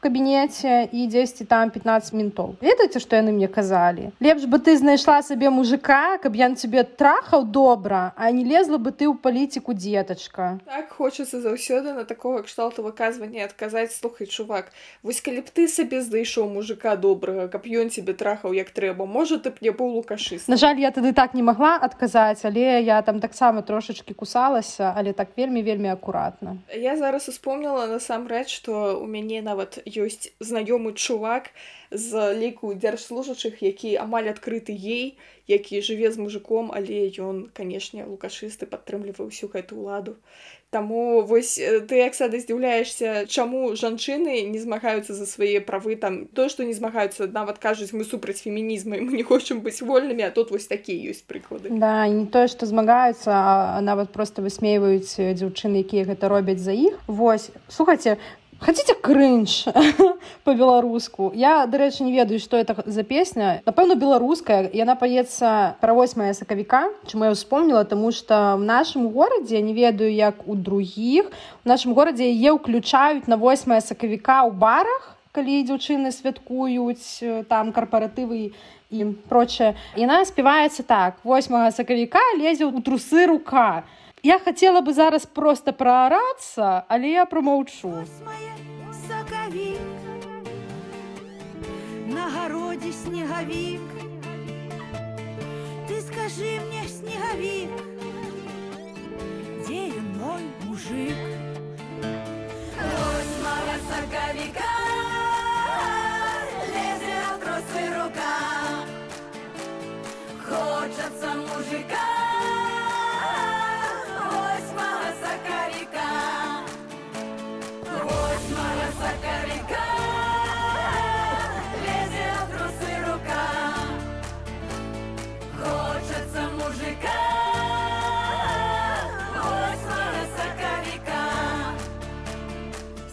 кабінеце і дзесьці там 15 мінтоў ведаеце што яны мне казалі лепш бы ты знайшла сабе мужика каб я цябе трахаў добра а не лезла бы ты ў палітику дзетачка так хочацца заўсёды на такого кшталту выказвання адказаць слухай чувак вось калі б ты сабе знайшоў мужика добрага каб ён тебе трахаў як трэба можа ты б не быў лукашы на жаль я тады так не магла адказаць але я там таксама трошачки кусалася але так вельмі вельмі акуратна я зараз успомніла насамрэч что у мяне нават ёсць знаёмы чувак з ліку дзяржслужачых які амаль адкрыты ей які жыве з мужиком але ён канешне лукашысты падтрымлівае ўсю гэту ўладу. Таму вось ты як сада здзіўляешься чаму жанчыны не змагаюцца за свае правы там то што не змагаюцца нават кажуць мы супраць фемінізма мы не хочам быць вольнымі а тут вось такія ёсць прыклады. Да не тое што змагаюцца нават просто высмейваюць дзяўчыны якія гэта робяць за іх. Восьось слухайте Хацеце крынж по-беларуску. Я, дарэчы, не ведаю, што это за песня. Напэўна, беларуская, яна паецца пра 8 сакавіка, чым я ўспомніла, таму што ў нашым горадзе не ведаю, як у другіх. У нашым горадзе яе ўключаюць на 8 сакавіка ў барах, калі дзяўчыны святкуюць там карпаратывы і прочее. Яна спяваецца так: 8 сакавіка лезе ў трусы рука. Я хотела бы зараз просто проораться, але я промоўчу. На городе снеговик Ты скажи мне, снеговик Где мой мужик? Высоко лезет руси рука, хочеться мужика, ось висока.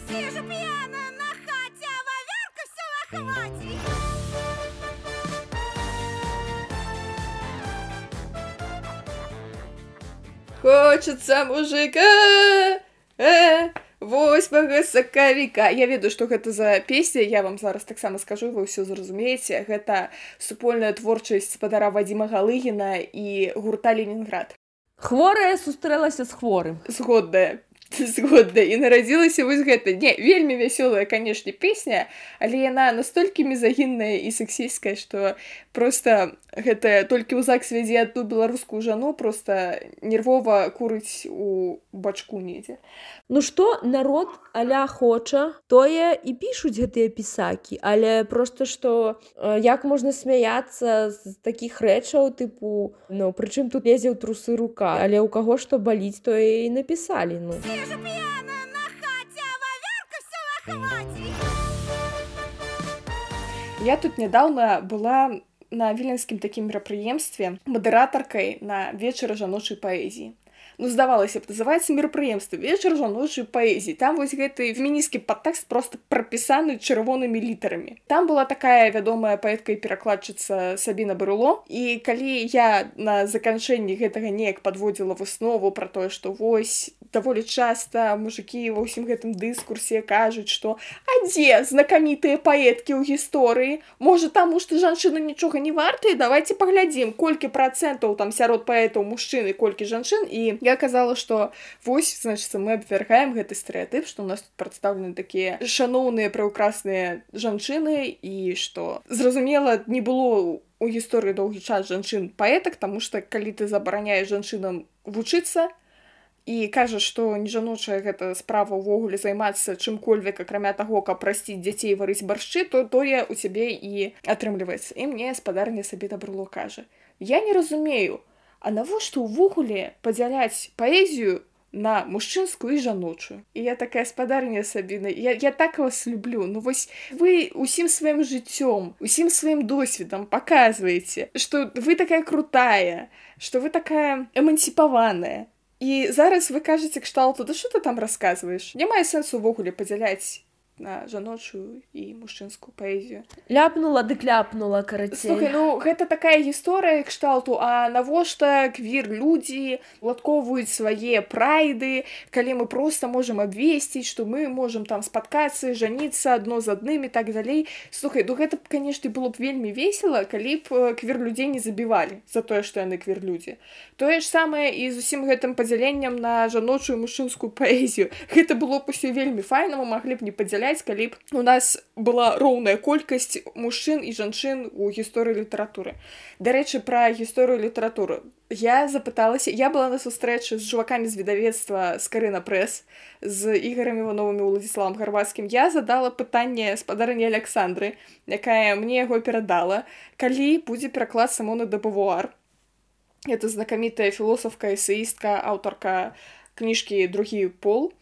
Сижу п'яна на хаті, а вовянка все в охваті. Мужика. Восьмага сакавіка. Я ведаю што гэта за песня я вам зараз таксама скажу вы ўсё зразумееце. Гэта супольная творчасць спадара вадзіма галыгіна і гурта ленінград хворая сустрэлася з хворым. Згодная. Згодна і нарадзілася вось гэта. Не вельмі вясёлая канешне песня але яна настолькі мезагінная і сексійская што просто гэта толькі ў ЗАГС вядзе адту беларускую жану просто нервова курыць у бачку недзе. Ну што народ аля хоча тое і пішуць гэтыя пісакі але просто што э, як можна смяяцца з такіх рэчаў тыпу ну прычым тут лезе ў трусы рука але ў каго што баліць тое і напісалі ну. Я тут нядаўна была на віленскім такім мерапрыемстве мадэратаркай на вечары жаночай паэзіі. Ну здавалася б называецца мерапрыемства вечар жаночай паэзіі там вось гэты фемінісцкі падтэкст просто прапісаны чырвонымі літарамі там была такая вядомая паэтка і перакладчыца сабіна баруло і калі я на заканчэнні гэтага неяк падводзіла выснову пра тое што вось даволі часта мужикі ва ўсім гэтым дыскурсе кажуць што а дзе знакамітыя паэткі ў гісторыі? Можа таму што жанчыны нічога не вартыя давайте паглядзім колькі працэнтаў там сярод паэтаў мужчыны колькі жанчын і я казала што вось значыцца мы абвяргаем гэты стэеатып што у нас тут прадстаўлены такія шаноўныя прыўкрасныя жанчыны і што зразумела не было у гісторыі доўгі час жанчын паэтак таму што калі ты забараняеш жанчынам вучыцца і кажа што не жаночая гэта справа ўвогуле займацца чым-кольвек акрамя таго каб прасціць дзяцей варыць баршчы то тое у цябе і атрымліваецца. І мне спадарня сабе дабруло кажа. Я не разумею А навошта ўвогуле падзяляць паэзію на мужчынскую і жаночую і я такая спадарня сабіна я, я так вас люблю. Ну вось вы усім сваім жыццём усім сваім досведам паказваеце што вы такая крутая што вы такая эмансіпаваная і зараз вы кажаце кшталту да що ты там расказваеш не мае сэнсу увогуле падзяляць на жаночую і мужчынскую паэзію. Ляпнула дык ляпнула карацей. Слухай, ну гэта такая гісторыя кшталту а навошта квір людзі ладковваюць свае прайды калі мы просто можемм абвесціць што мы можемм там спаткацца жаніцца адно з адным і так далей. Слухай ну гэта б канешне было б вельмі весела калі б квір людзей не забівалі за тое што яны квір людзі. Тое ж самае і з усім гэтым падзяленнем на жаночую мужчынскую паэзію. Гэта было б усё вельмі файна мы маглі б не падзяляць калі б у нас была роўная колькасць мужчын і жанчын у гісторыі літаратуры дарэчы пра гісторыю літаратуры я запыталася я была на сустрэчы з жувакамі з выдавецтва з карына прэс з ігарамі ивановымі уладзіславам гарвацкім я задала пытанне спадарні александры якая мне яго перадала калі будзе пераклад самоны да бавуар? Это знакамітая філосафка эсеістка аўтарка кніжкі другі пол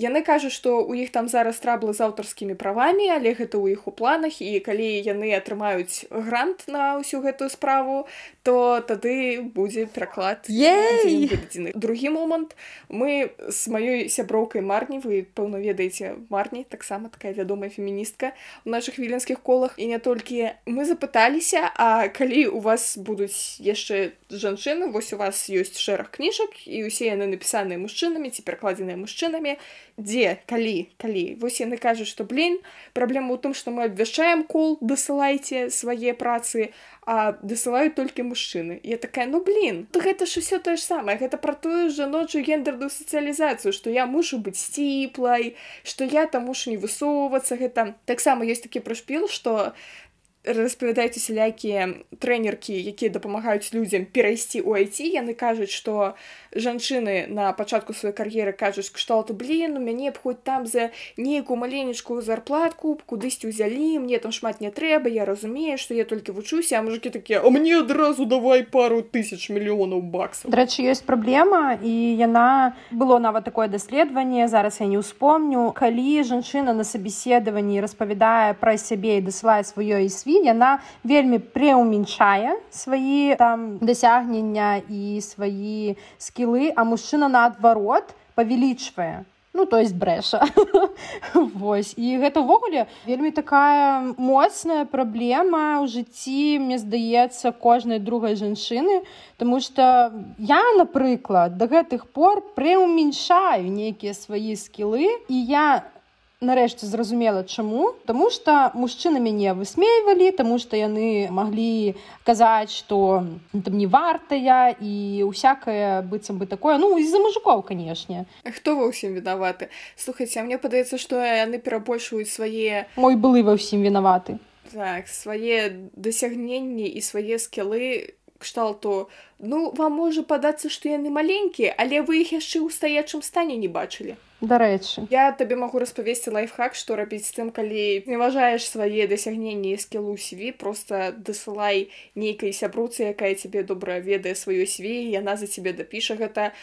яны кажуць што ў іх там зараз траблы з аўтарскімі правамі але гэта ў іх у планах і калі яны атрымаюць грант на ўсю гэтую справу то тады будзе пераклад Ей! другі момант. Мы з маёй сяброўкай марні вы пэўна ведаеце марні таксама такая вядомая феміністка у наших віленскіх колах і не толькі. Мы запыталіся а калі у вас будуць яшчэ жанчыны вось у вас ёсць шэраг кніжак і усе яны напісаныя мужчынамі ці перакладзеныя мужчынамі дзе калі калі вось яны кажуць што блин праблема ў тым што мы абвяшчаем кол дасылайце свае працы а дасылаюць толькі мужчыны я такая ну блин то гэта ж усё тое ж самае гэта пра тую жаночую гендерную сацыялізацыю што я мушу быць сціплай што я там мушу не высоўвацца гэта таксама ёсць такі прышпіл што распавядаюць сялякія трэнеркі якія дапамагаюць людзям перайсці ў айці. Яны кажуць што жанчыны на пачатку сваёй кар'еры кажуць кшталту блин у мяне б хоць там за нейкую маленечкую зарплатку кудысьці ўзялі мне там шмат не трэба я разумею што я толькі вучуся а мужикі такія а мне адразу давай пару тысяч мільёнаў баксаў Дарэчы ёсць праблема і яна было нават такое даследаванне зараз я не ўспомню. Калі жанчына на сабеседаванні распавядае пра сябе і дасылае сваё ісві яна вельмі преўмяншае свае там дасягнення і свае скілы а мужчына наадварот павялічвае. Ну то есть брэша. Вось. І гэта ўвогуле вельмі такая моцная праблема ў жыцці мне здаецца кожнай другой жанчыны Таму что я напрыклад до гэтых пор прыўмяншаю нейкія свае скілы і я нарэшце зразумела чаму. Таму что мужчыны мяне высмейвалі тому что яны маглі казаць что там не вартая і усякае быццам бы такое. Ну из-за мужикоў канешне. Хто ва ўсім вінаваты? Слухайце а мне падаецца што яны перабольшваюць свае мой былы ва ўсім вінаваты. Так свае дасягненні і свае скілы кшталту ну вам можа падацца што яны маленькія але вы іх яшчэ ў стаячым стане не бачылі. Дарэчы. Я табе магу распавесці лайфхак што рабіць з тым калі не важаеш свае дасягненні скілу сіві просто дасылай нейкай сябруцы якая цябе добра ведае сваё све яна за цябе дапіша гэта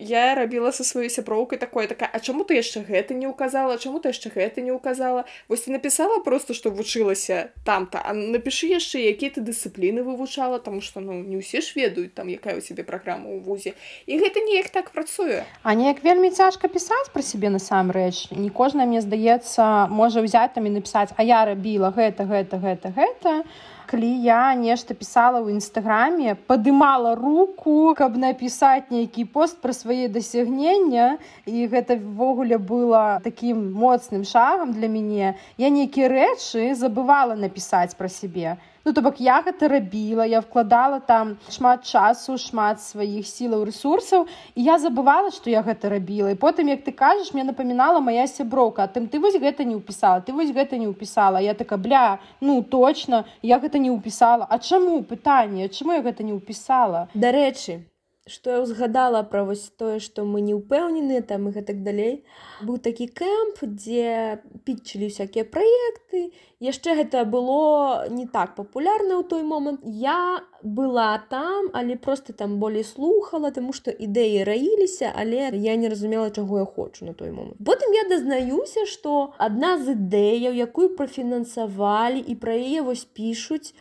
я рабіла са сваёй сяброўкай такое такая А чаму ты яшчэ гэта не ўказала? Чаму ты яшчэ гэта не ўказала? Вось ты напісала просто што вучылася там-то а напішы яшчэ якія ты дысцыпліны вывучала тому что ну не ўсе ж ведаюць там якая у цябе праграма ў вузе. І гэта неяк так працуе. А неяк вельмі цяжка пісаць пра сябе насамрэч. Не кожная мне здаецца можа ўзяць там і напісаць а я рабіла гэта гэта гэта гэта калі я нешта пісала ў нстаграме падымала руку каб напісаць нейкі пост пра свае дасягнення і гэта ввогуле было такім моцным шагам для мяне. Я нейкія рэчы забывала напісаць пра сябе Ну то бок я гэта рабіла я вкладала там шмат часу шмат сваіх сілаў ресурсаў і я забывала што я гэта рабіла. І потым як ты кажаш мне напамінала моя сяброўка. Тым ты вось гэта не ўпісала ты вось гэта не ўпісала. Я така бля ну точно я гэта не ўпісала. А чаму пытанне чаму я гэта не ўпісала? Дарэчы што я ўзгадала пра вось тое што мы не ўпэўнены там і гэтак далей. Быў такі кэмп дзе пітчылі всякія праекты. Яшчэ гэта было не так папулярна ў той момант. Я была там але просто там болей слухала тому што ідэі раіліся але я не разумела чаго я хочу на той момант. Потым я дазнаюся што адна з ідэяў якую прафінансавалі і пра яе вось пішуць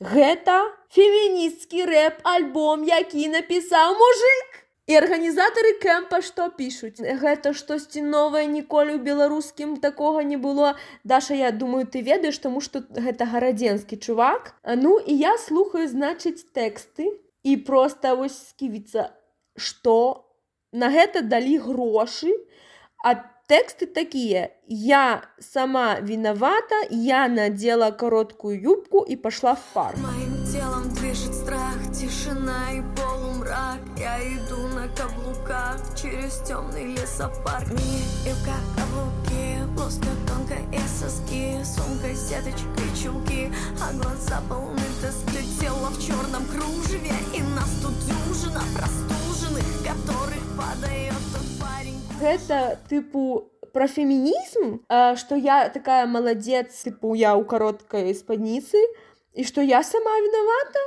Гэта феміністкі рэп альбом, які напісаў мужик. І арганізатары кэмпа што пішуць. Гэта штосьці новае ніколі ў беларускім такога не было. Даша, я думаю, ты ведаеш, таму што гэта гарадзенскі чувак. Ну і я слухаю, значыць, тэксты і проста вось сківіцца, што на гэта далі грошы, а Тексты такие. Я сама виновата, я надела короткую юбку и пошла в парк. Моим телом движет страх, тишина и полумрак. Я иду на каблуках через темный лесопарк. Мини-юбка, каблуки, блузка тонкая и соски. Сумка, сеточка и чулки, а глаза полны тоски. Тело в черном кружеве, и нас тут дюжина простуженных Которых падает парень Гэта тыпу пра фемінізм, а, што я такая маладзец, тыпу я ў кароткай спадніцы і што я сама вінавата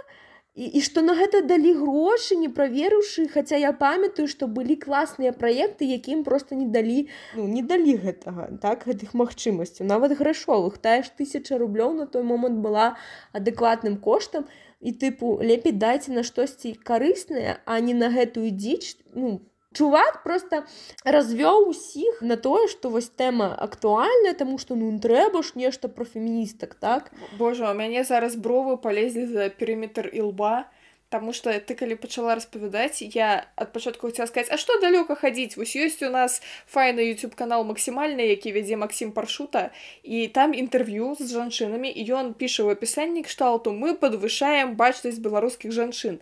і, што на гэта далі грошы, не праверыўшы, хаця я памятаю, што былі класныя праекты, якім проста не далі ну, не далі гэтага так гэтых магчымасцяў. Нават грашовых тая ж тысяча рублёў на той момант была адэкватным коштам і тыпу лепей дайце на штосьці карыснае, а не на гэтую дзіч ну, чувак просто развёў усіх на тое што вось тэма актуальная таму што ну трэба ж нешта пра феміністак так? Божа у мяне зараз бровы палезлі за перыметр ілба Таму што ты калі пачала распавядаць я ад пачатку хацела сказаць А што далёка хадзіць вось ёсць у нас файны youtube канал максімальны які вядзе Макссім паршута і там інтэрв'ю з жанчынамі і ён піша ў апісанні кшталту мы падвышаем бачнасць беларускіх жанчын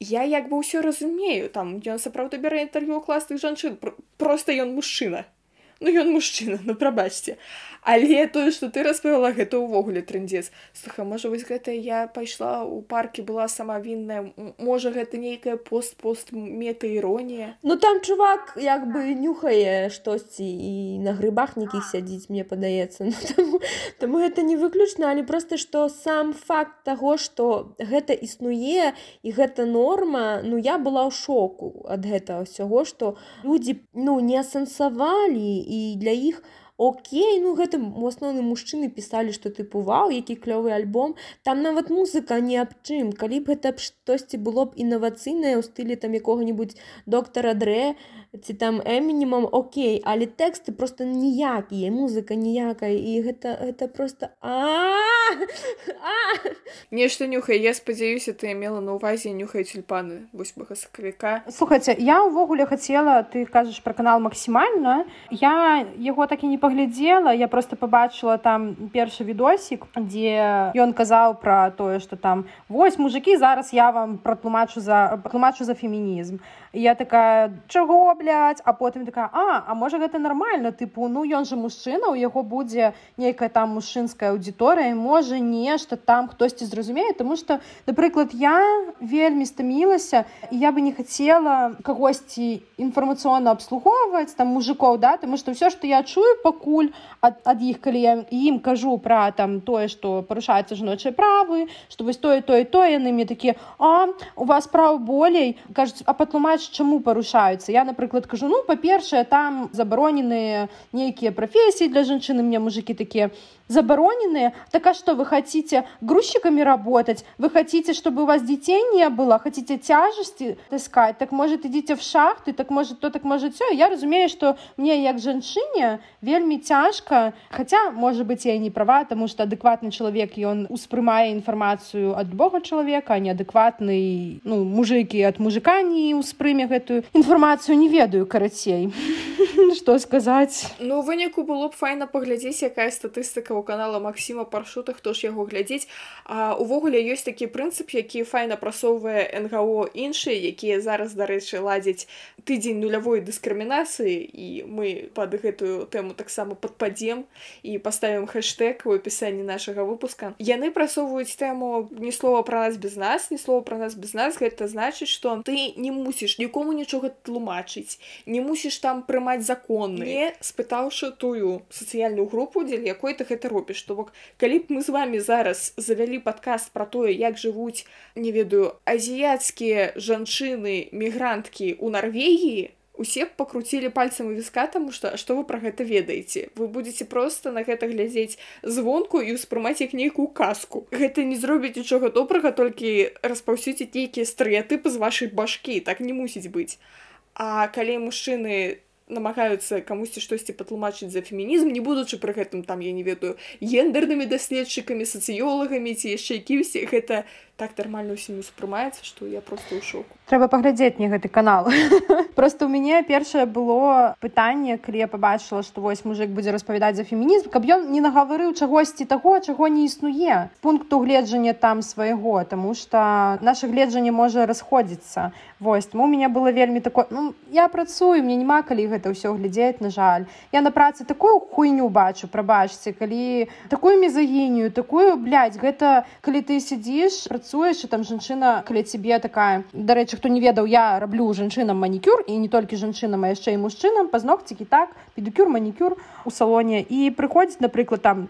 я як бы ўсё разумею там ён сапраўды бярэ інтэрв'ю класных жанчын просто ён мужчына. Ну ён мужчына ну прабачце але тое што ты распавяла гэта ўвогуле трындзец. Слуха можа вось гэта я пайшла ў парке была сама вінная. Можа гэта нейкая пост пост мета іронія ну там чувак як бы нюхае штосьці і на грыбах нейкіх сядзіць мне падаецца. Ну, таму, таму гэта не выключна але просто што сам факт таго што гэта існуе і гэта норма ну я была ў шоку ад гэтага ўсяго што людзі ну не асэнсавалі і для іх Окей, ну гэта у асноўным мужчыны пісалі, што тыпу вау, які клёвы альбом. Там нават музыка не аб чым. Калі б гэта б штосьці было б інавацыйнае ў стылі там якога-нибудь доктара Дре, ці там эмінімам Окей. Але тэксты просто ніякія музыка ніякая і гэта гэта просто а нешта нюхай я спадзяюся ты мела на ўвазе нюхай тюльпаны восьмага сакавіка слухайце я ўвогуле хацела ты кажаш пра канал максімальна я яго так і не паглядзела я просто побачыла там першы відосік дзе ён казаў пра тое что там вось мужикі зараз я вам пратлумачу за тлумачу за фемінізм я такая чаго блядь? а потым такая а а можа гэта нармальна тыпу ну ён же мужчына у яго будзе нейкая там мужчынская аўдыторыя можа нешта там хтосьці зразумее тому что напрыклад я вельмі стамілася я бы не хацела кагосьці інфармацыйна абслугоўваць там мужикоў да тому что все что я чую пакуль ад, ад іх калі я ім кажу пра там тое что парушаюцца жаночыя правы что вось тое тое то яны мне такія а у вас прав болей кажуць а патлумач чаму парушаюцца я напрыклад кажу ну па-першае там забароненыя нейкія прафесіі для жанчыны мне мужикі такія забароненные. Так а что, вы хотите грузчиками работать? Вы хотите, чтобы у вас детей не было? Хотите тяжести таскать? Так может, идите в шахты? Так может, то, так может, все. Я разумею, что мне, як женщине, вельми тяжко. Хотя, может быть, я не права, потому что адекватный человек, и он успрымае информацию от любого человека, а неадекватный, ну, мужики от мужика не успрыме эту информацию, не ведаю, карацей. Что сказать? Ну, выніку было б файна паглядзець, якая статыстыка у канала Масіма паршута хто ж яго глядзець а увогуле ёсць такі прынцып які файна прасоўвае НГО іншыя якія зараз дарэчы ладзяць тыдзень нулявой дыскрымінацыі і мы пад гэтую тэму таксама падпадзем і паставім хэштег у апісанні нашага выпуска. Яны прасоўваюць тэму ні слова пра нас без нас ні слова пра нас без нас гэта значыць што ты не мусіш нікому нічога тлумачыць не мусіш там прымаць законы. Спытаўшы тую сацыяльную групу дзеля якой ты гэта робіш. То бок калі б мы з вами зараз завялі падкаст про тое як жывуць не ведаю азіяцкія жанчыны мігранткі у Нарвегіі усе пакруцілі пальцам у віска таму што што вы пра гэта ведаеце. Вы будете просто на гэта глядзець звонку і ўспрымаць як нейкую казку. Гэта не зробіць нічога добрага толькі распаўсюдзіць нейкія стэеатыпы з вашай башкі. Так не мусіць быць. А калі мужчыны намагаюцца камусьці штосьці патлумачыць за фемінізм не будучы пры гэтым там я не ведаю гендернымі даследчыкамі сацыёлагамі ці яшчэ кімсьці. Гэта так нармальна ўсім успрымаецца што я просто ў шоку. Трэба паглядзець мне гэты канал. Просто у мяне першае было пытанне калі я побачыла што вось мужик будзе распавядаць за фемінізм каб ён не нагаварыў чагосьці таго чаго не існуе. Пункту гледжання там свайго тому что наше гледжанне можа расходзіцца вось у меня было вельмі такое ну, я працую мне няма калі гэта ўсё глядзець на жаль. Я на працы такую хуйню бачу прабачце калі такую мезагінію такую блядь, гэта калі ты сядзіш працу працуеш і там жанчына каля цябе такая. Дарэчы хто не ведаў я раблю жанчынам манікюр і не толькі жанчынам а яшчэ і мужчынам пазногцікі так педикюр манікюр у салоне. І прыходзіць напрыклад там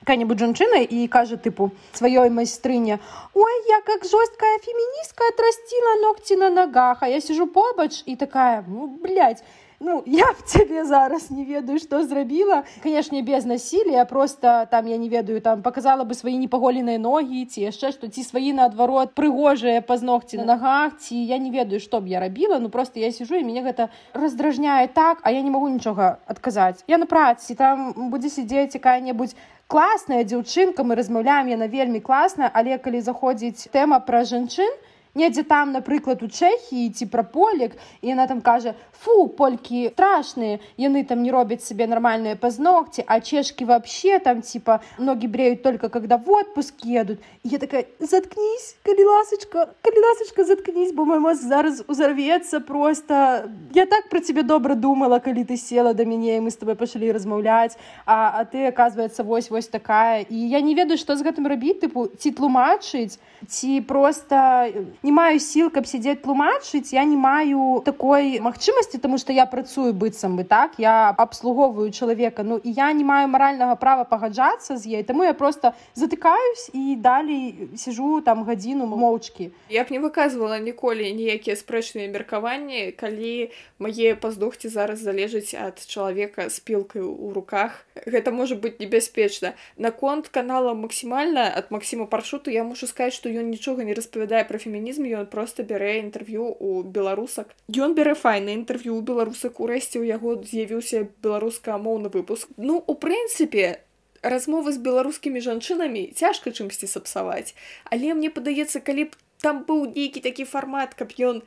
какая-нибудь жанчына і кажа тыпу сваёй майстрыне ой я как жесткая феміністка отрасціла ногці на ногах а я сижу побач і такая ну блядь, ну я б цябе зараз не ведаю что зрабіла канешне без насилия просто там я не ведаю там показала бы свои непаголеныя ногі ці яшчэ што ці сваі наадварот прыгожыя пазногці на нагах ці я не ведаю што б я рабіла ну просто я сижу і мяне гэта раздражняе так а я не могу нічога адказаць я на працы там будзе сидзець якая-небудзь класная дзяўчынка мы размаўляем яна вельмі класная але калі заходзіць тэма пра жанчын недзе там напрыклад у чэхіі ці пра полек і яна там кажа фу полькі страшныя яны там не робяць себе нормальные пазногці а чешки вообще там типа ноги бреют только когда в отпуск едут я такая заткнись калі ласочка калі ласочка заткнись бо мой мозг зараз узорвецца просто. Я так про тебе добра думала калі ты села до мяне і мы с тобой пашлі размаўляць а а ты оказывается вось вось такая і я не ведаю что з гэтым рабіць тыпу ці тлумачыць ці просто не маю сіл каб сядзець тлумачыць я не маю такой магчымасці тому что я працую быццам бы так? Я абслугоўваю чалавека ну і я не маю маральнага права пагаджацца з ей таму я просто затыкаюсь і далей сижу там гадзіну моўчкі. Я б не выказывала ніколі ніякія спрэчныя меркаванні калі мае паздохці зараз залежыць ад чалавека з пілкай у руках. Гэта можа быть небяспечна. Наконт канала максімальна ад Масіма паршуту я мушу сказать что ён нічога не распавядае пра фемінізм механізм ён просто бярэ інтэрв'ю у беларусак. Ён бярэ файна інтэрв'ю беларусак. Урэшце ў яго з'явіўся беларускамоўны выпуск. Ну у прынцыпе размовы з беларускімі жанчынамі цяжка чымсьці сапсаваць. Але мне падаецца калі б там быў нейкі такі фармат каб ён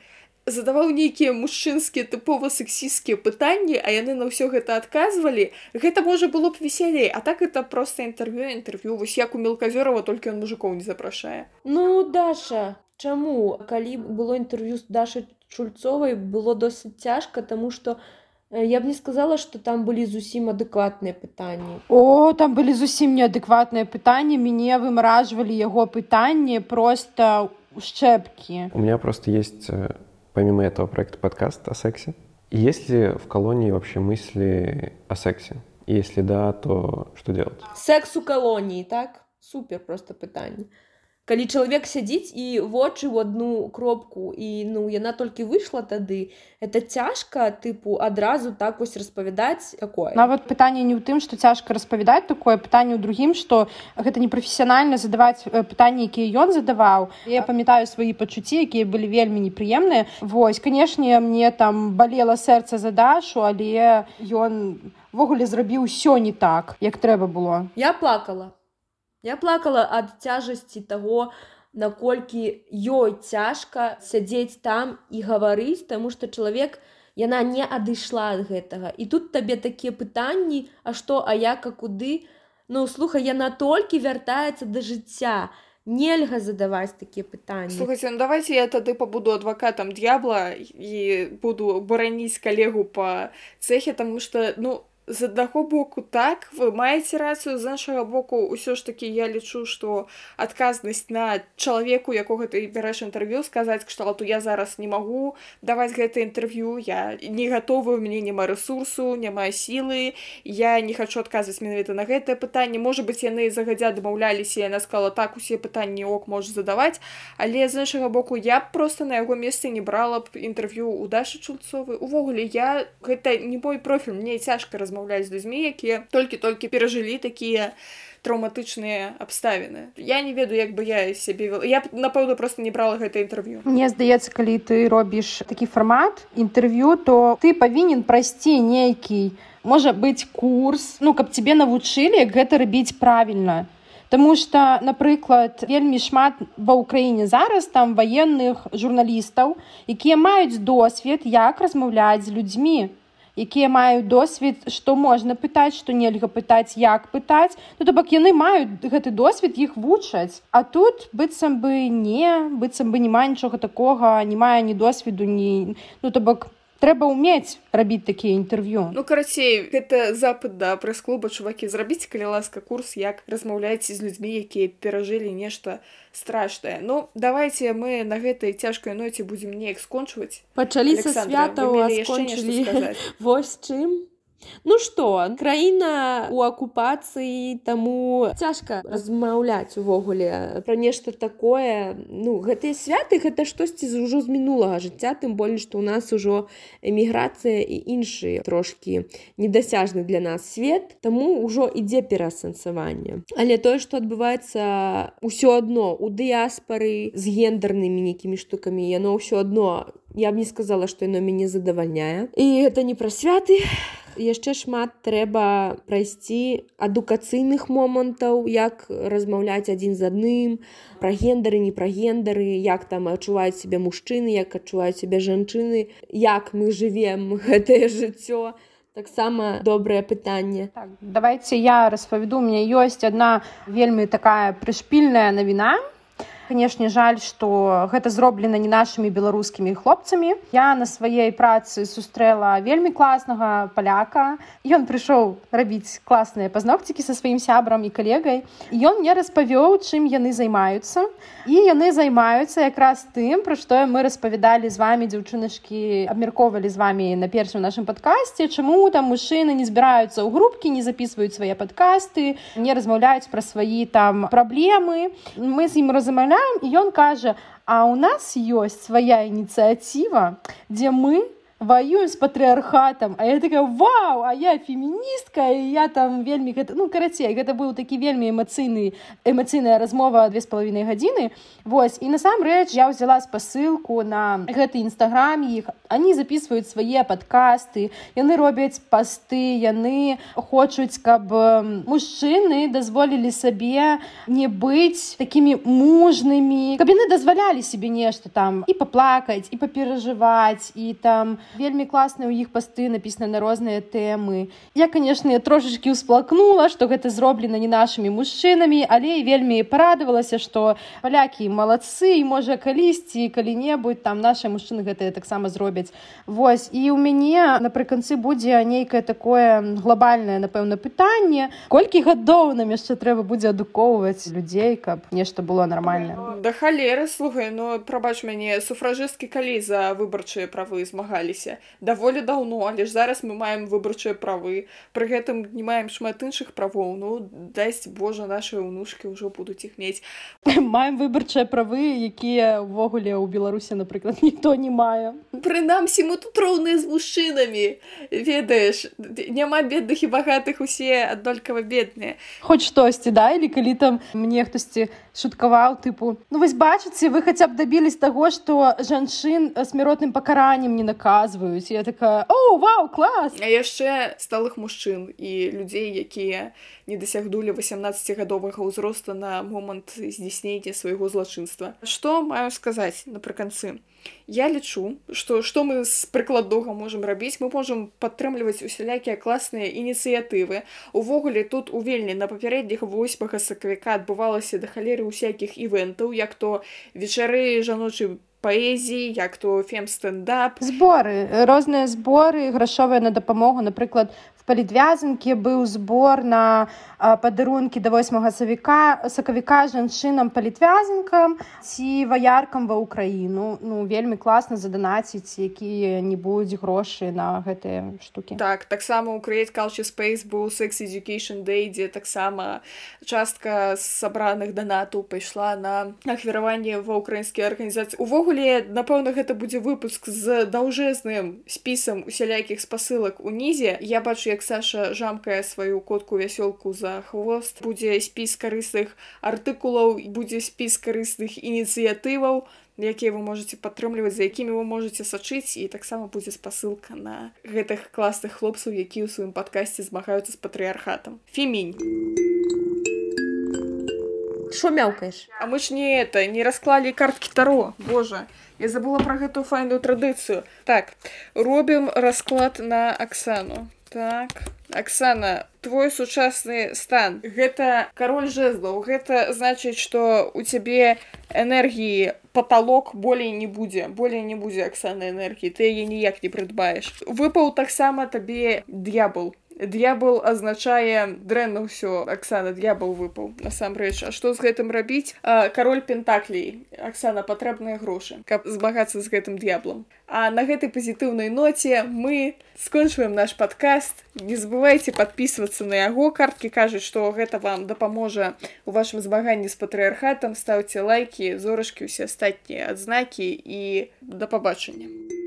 задаваў нейкія мужчынскія тыпова сексісцкія пытанні а яны на ўсё гэта адказвалі гэта можа было б весялей. А так это просто інтэрв'ю інтэрв'ю. Вось як у мелказёрова толькі он мужикоў не запрашае. Ну даша чаму калі было інтэрв'ю з дашай чульцовай было досыць цяжка тому что я б не сказала что там былі зусім адэкватныя пытанні О там былі зусім неадэкватныя пытанні мяне вымаражвалі яго пытанні просто шчэпкі У меня просто есть э, помимо этого проекта подкаст о сексе. Есть ли в колонии вообще мысли о сексе? И если да, то что делать? Секс у колонии, так? Супер просто пытанне. Калі чалавек сядзіць і вочы ў одну кропку і ну яна толькі выйшла тады это цяжка тыпу адразу так вось распавядаць такое? Нават пытанне не ў тым што цяжка распавядаць такое пытанне ў другім што гэта непрафесіянальна задаваць пытанні якія ён задаваў. Я памятаю свае пачуцці якія былі вельмі непрыемныя. Вось канешне мне там балела сэрца за дашу але ён ввогуле зрабіў усё не так як трэба было. Я плакала Я плакала ад цяжасці таго, наколькі ёй цяжка сядзець там і гаварыць, таму што чалавек яна не адышла ад гэтага. І тут табе такія пытанні, а што, а як, а куды? Ну слухай, яна толькі вяртаецца да жыцця. Нельга задаваць такія пытанні. Слухайце, ну давайте я тады пабуду адвакатам д'ябла і буду бараніць калегу па цэхе, таму што ну, з аднаго боку так вы маеце рацыю з іншага боку ўсё ж такі я лічу што адказнасць на чалавеку якога ты бярэш інтэрв'ю сказаць кшталту я зараз не магу даваць гэта інтэрв'ю я не гатовы у мяне няма ресурсу няма сілы я не хочу адказваць менавіта на гэтае пытанне можа быть яны загадзя дамаўляліся яна сказала так усе пытанні ок можа задаваць але з іншага боку я просто на яго месцы не брала б інтэрв'ю у дашы чулцовы увогуле я гэта не мой профіль мне цяжка раз размаўляць з людзьмі якія толькі-толькі перажылі такія траўматычныя абставіны. Я не ведаю як бы я сябе вел. Я напэўна просто не брала гэта інтэрв'ю. Мне здаецца калі ты робіш такі фармат інтэрв'ю то ты павінен прайсці нейкі можа быць курс ну каб цябе навучылі як гэта рабіць правільна. Таму што напрыклад вельмі шмат ва ўкраіне зараз там ваенных журналістаў якія маюць досвед як размаўляць з людзьмі якія маюць досвед што можна пытаць што нельга пытаць як пытаць. Ну то бок яны маюць гэты досвед іх вучаць. А тут быццам бы не быццам бы няма нічога такога не мае ні досведу ні ну то бок трэба ўмець рабіць такія інтэрв'ю ну карацей гэта запад да прэс-клуба чувакі зрабіць калі ласка курс як размаўляеце з людзьмі якія перажылі нешта страшнае ну давайте мы на гэтай цяжкай ноце будзем неяк скончваць пачаліся свята вось чым Ну што краіна у акупацыі таму цяжка размаўляць увогуле пра нешта такое. Ну гэтыя святы гэта штосьці з ужо з мінулага жыцця тым болей што ў нас ужо эміграцыя і іншыя трошкі недасяжны для нас свет таму ўжо ідзе пераасэнсаванне. Але тое што адбываецца ўсё адно у дыяспары з гендернымі нейкімі штукамі яно ўсё адно я б не сказала што яно мяне задавальняе і это не пра святы яшчэ шмат трэба прайсці адукацыйных момантаў як размаўляць адзін з адным пра гендары не пра гендары як там адчуваюць себе мужчыны як адчуваюць себе жанчыны як мы жывем гэтае жыццё таксама добрае пытанне так, давайте я распавяду мне ёсць одна вельмі такая прышпільная навіна канешне жаль что гэта зроблена не нашими беларускімі хлопцамі. Я на сваей працы сустрэла вельмі класнага паляка. Ён прыйшоў рабіць класныя пазногцікі со сваім сябрам і калегай. Ён мне распавёў чым яны займаюцца. І яны займаюцца якраз тым пра што мы распавядалі з вами дзяўчыначкі абмяркоўвалі з вами на першым нашым падкасці чаму там мужчыны не збіраюцца ў групкі не записываюць свае падкасты не размаўляюць пра свае там праблемы. Мы з ім размаўляем размаўляем і ён кажа а у нас ёсць свая ініцыяціва дзе мы воюем с патрыархатам а я такая вау а я феміністка і я там вельмі гэта ну карацей гэта быў такі вельмі эмацыйны эмацыйная размова две з палавінай гадзіны Вось і насамрэч я ўзяла спасылку на гэты нстаграм іх они записываюць свае падкасты яны робяць пасты яны хочуць каб мужчыны дазволілі сабе не быць такімі мужнымі каб яны дазвалялі себе нешта там і паплакаць і паперажываць і там вельмі класныя ў іх пасты напісаны на розныя тэмы. Я канешне трошачки ўсплакнула что гэта зроблена не нашими мужчынамі але вельмі парадавалася что палякі малацы і можа калісьці калі-небудзь там наши мужчыны гэтыя таксама зробяць. Вось і у мяне напрыканцы будзе нейкае такое глобальнае напэўна пытанне колькі гадоў нам яшчэ трэба будзе адукоўваць людзей каб нешта было нормально да халеры слухай ну, прабач мяне суфражысткі калі за выбарчыя правы змагаліся даволі даўно але ж зараз мы маем выбарчыя правы. Пры гэтым не маем шмат іншых правоў. Ну дасць божа наши ўнушкі ўжо будуць іх мець. Маем выбарчыя правы якія ўвогуле ў беларусе напрыклад ніхто не мае. Прынамсі мы тут роўныя з мужчынамі. Ведаеш няма бедных і багатых усе аднолькава бедныя. Хоць штосьці да? Или калі там мне хтосьці шуткаваў тыпу ну вось бачыце вы хаця б дабілись таго што жанчын смяротным пакараннем не наказваюць я такая о вау клас а яшчэ сталых мужчын і людзей якія не дасягнулі 18гадовага ўзроста на момант здзяйснення свайго злачынства. Што маю сказаць напрыканцы? Я лічу, што што мы з прыкладнога можам рабіць, мы можам падтрымліваць усялякія класныя ініцыятывы. Увогуле тут у вельні на папярэдніх восьмага сакавіка адбывалася да халеры ўсякіх івентаў, як то вечары жаночай паэзіі, як то фем-стендап. Зборы, розныя зборы, грашовыя на дапамогу, напрыклад, палідвязанкі быў збор на падарункі да 8 савіка сакавіка жанчынам палітвязанкам ці ваяркам ва ўкраіну. Ну вельмі класна заданаціць якія-небудзь грошы на гэтыя штукі. Так таксама укрыць culture space быў секс education day дзе таксама частка сабраных данатаў пайшла на ахвяраванне ва ўкраінскія арганізацыі. Увогуле напэўна гэта будзе выпуск з даўжэзным спісам усялякіх спасылак унізе. Я бачу як Саша жамкае сваю котку вясёлку за хвост будзе спіс карысных артыкулаў будзе спіс карысных ініцыятываў якія вы можете падтрымліваць за якімі вы можете сачыць і таксама будзе спасылка на гэтых класных хлопцаў які ў сваім падкасці змагаюцца з патрыархатам фемінь. Шо мяўкаеш а мы ж не это не расклалі карткі таро. Божа я забыла про гэтую файную традыцыю. Так робім расклад на аксану Так. Аксана, твой сучасны стан. Гэта кароль жэзлаў. Гэта значыць, што у цябе энергіі паталок болей не будзе. болей не будзе аксаны энергіі. Ты яе ніяк не прыдбаеш. Выпаў таксама табе д'ябл д'ябл азначае дрэнна ўсё. Аксана д'ябл выпаў насамрэч. А што з гэтым рабіць? Кароль пентаклей. Аксана патрэбныя грошы каб змагацца з гэтым д'яблом А на гэтай пазітыўнай ноце мы скончваем наш падкаст. Не забывайте подписываться на яго. Карткі кажуць што гэта вам дапаможа у вашым змаганні з патрыархатам стаўце лайки зорачкі усе астатнія адзнакі і да пабачання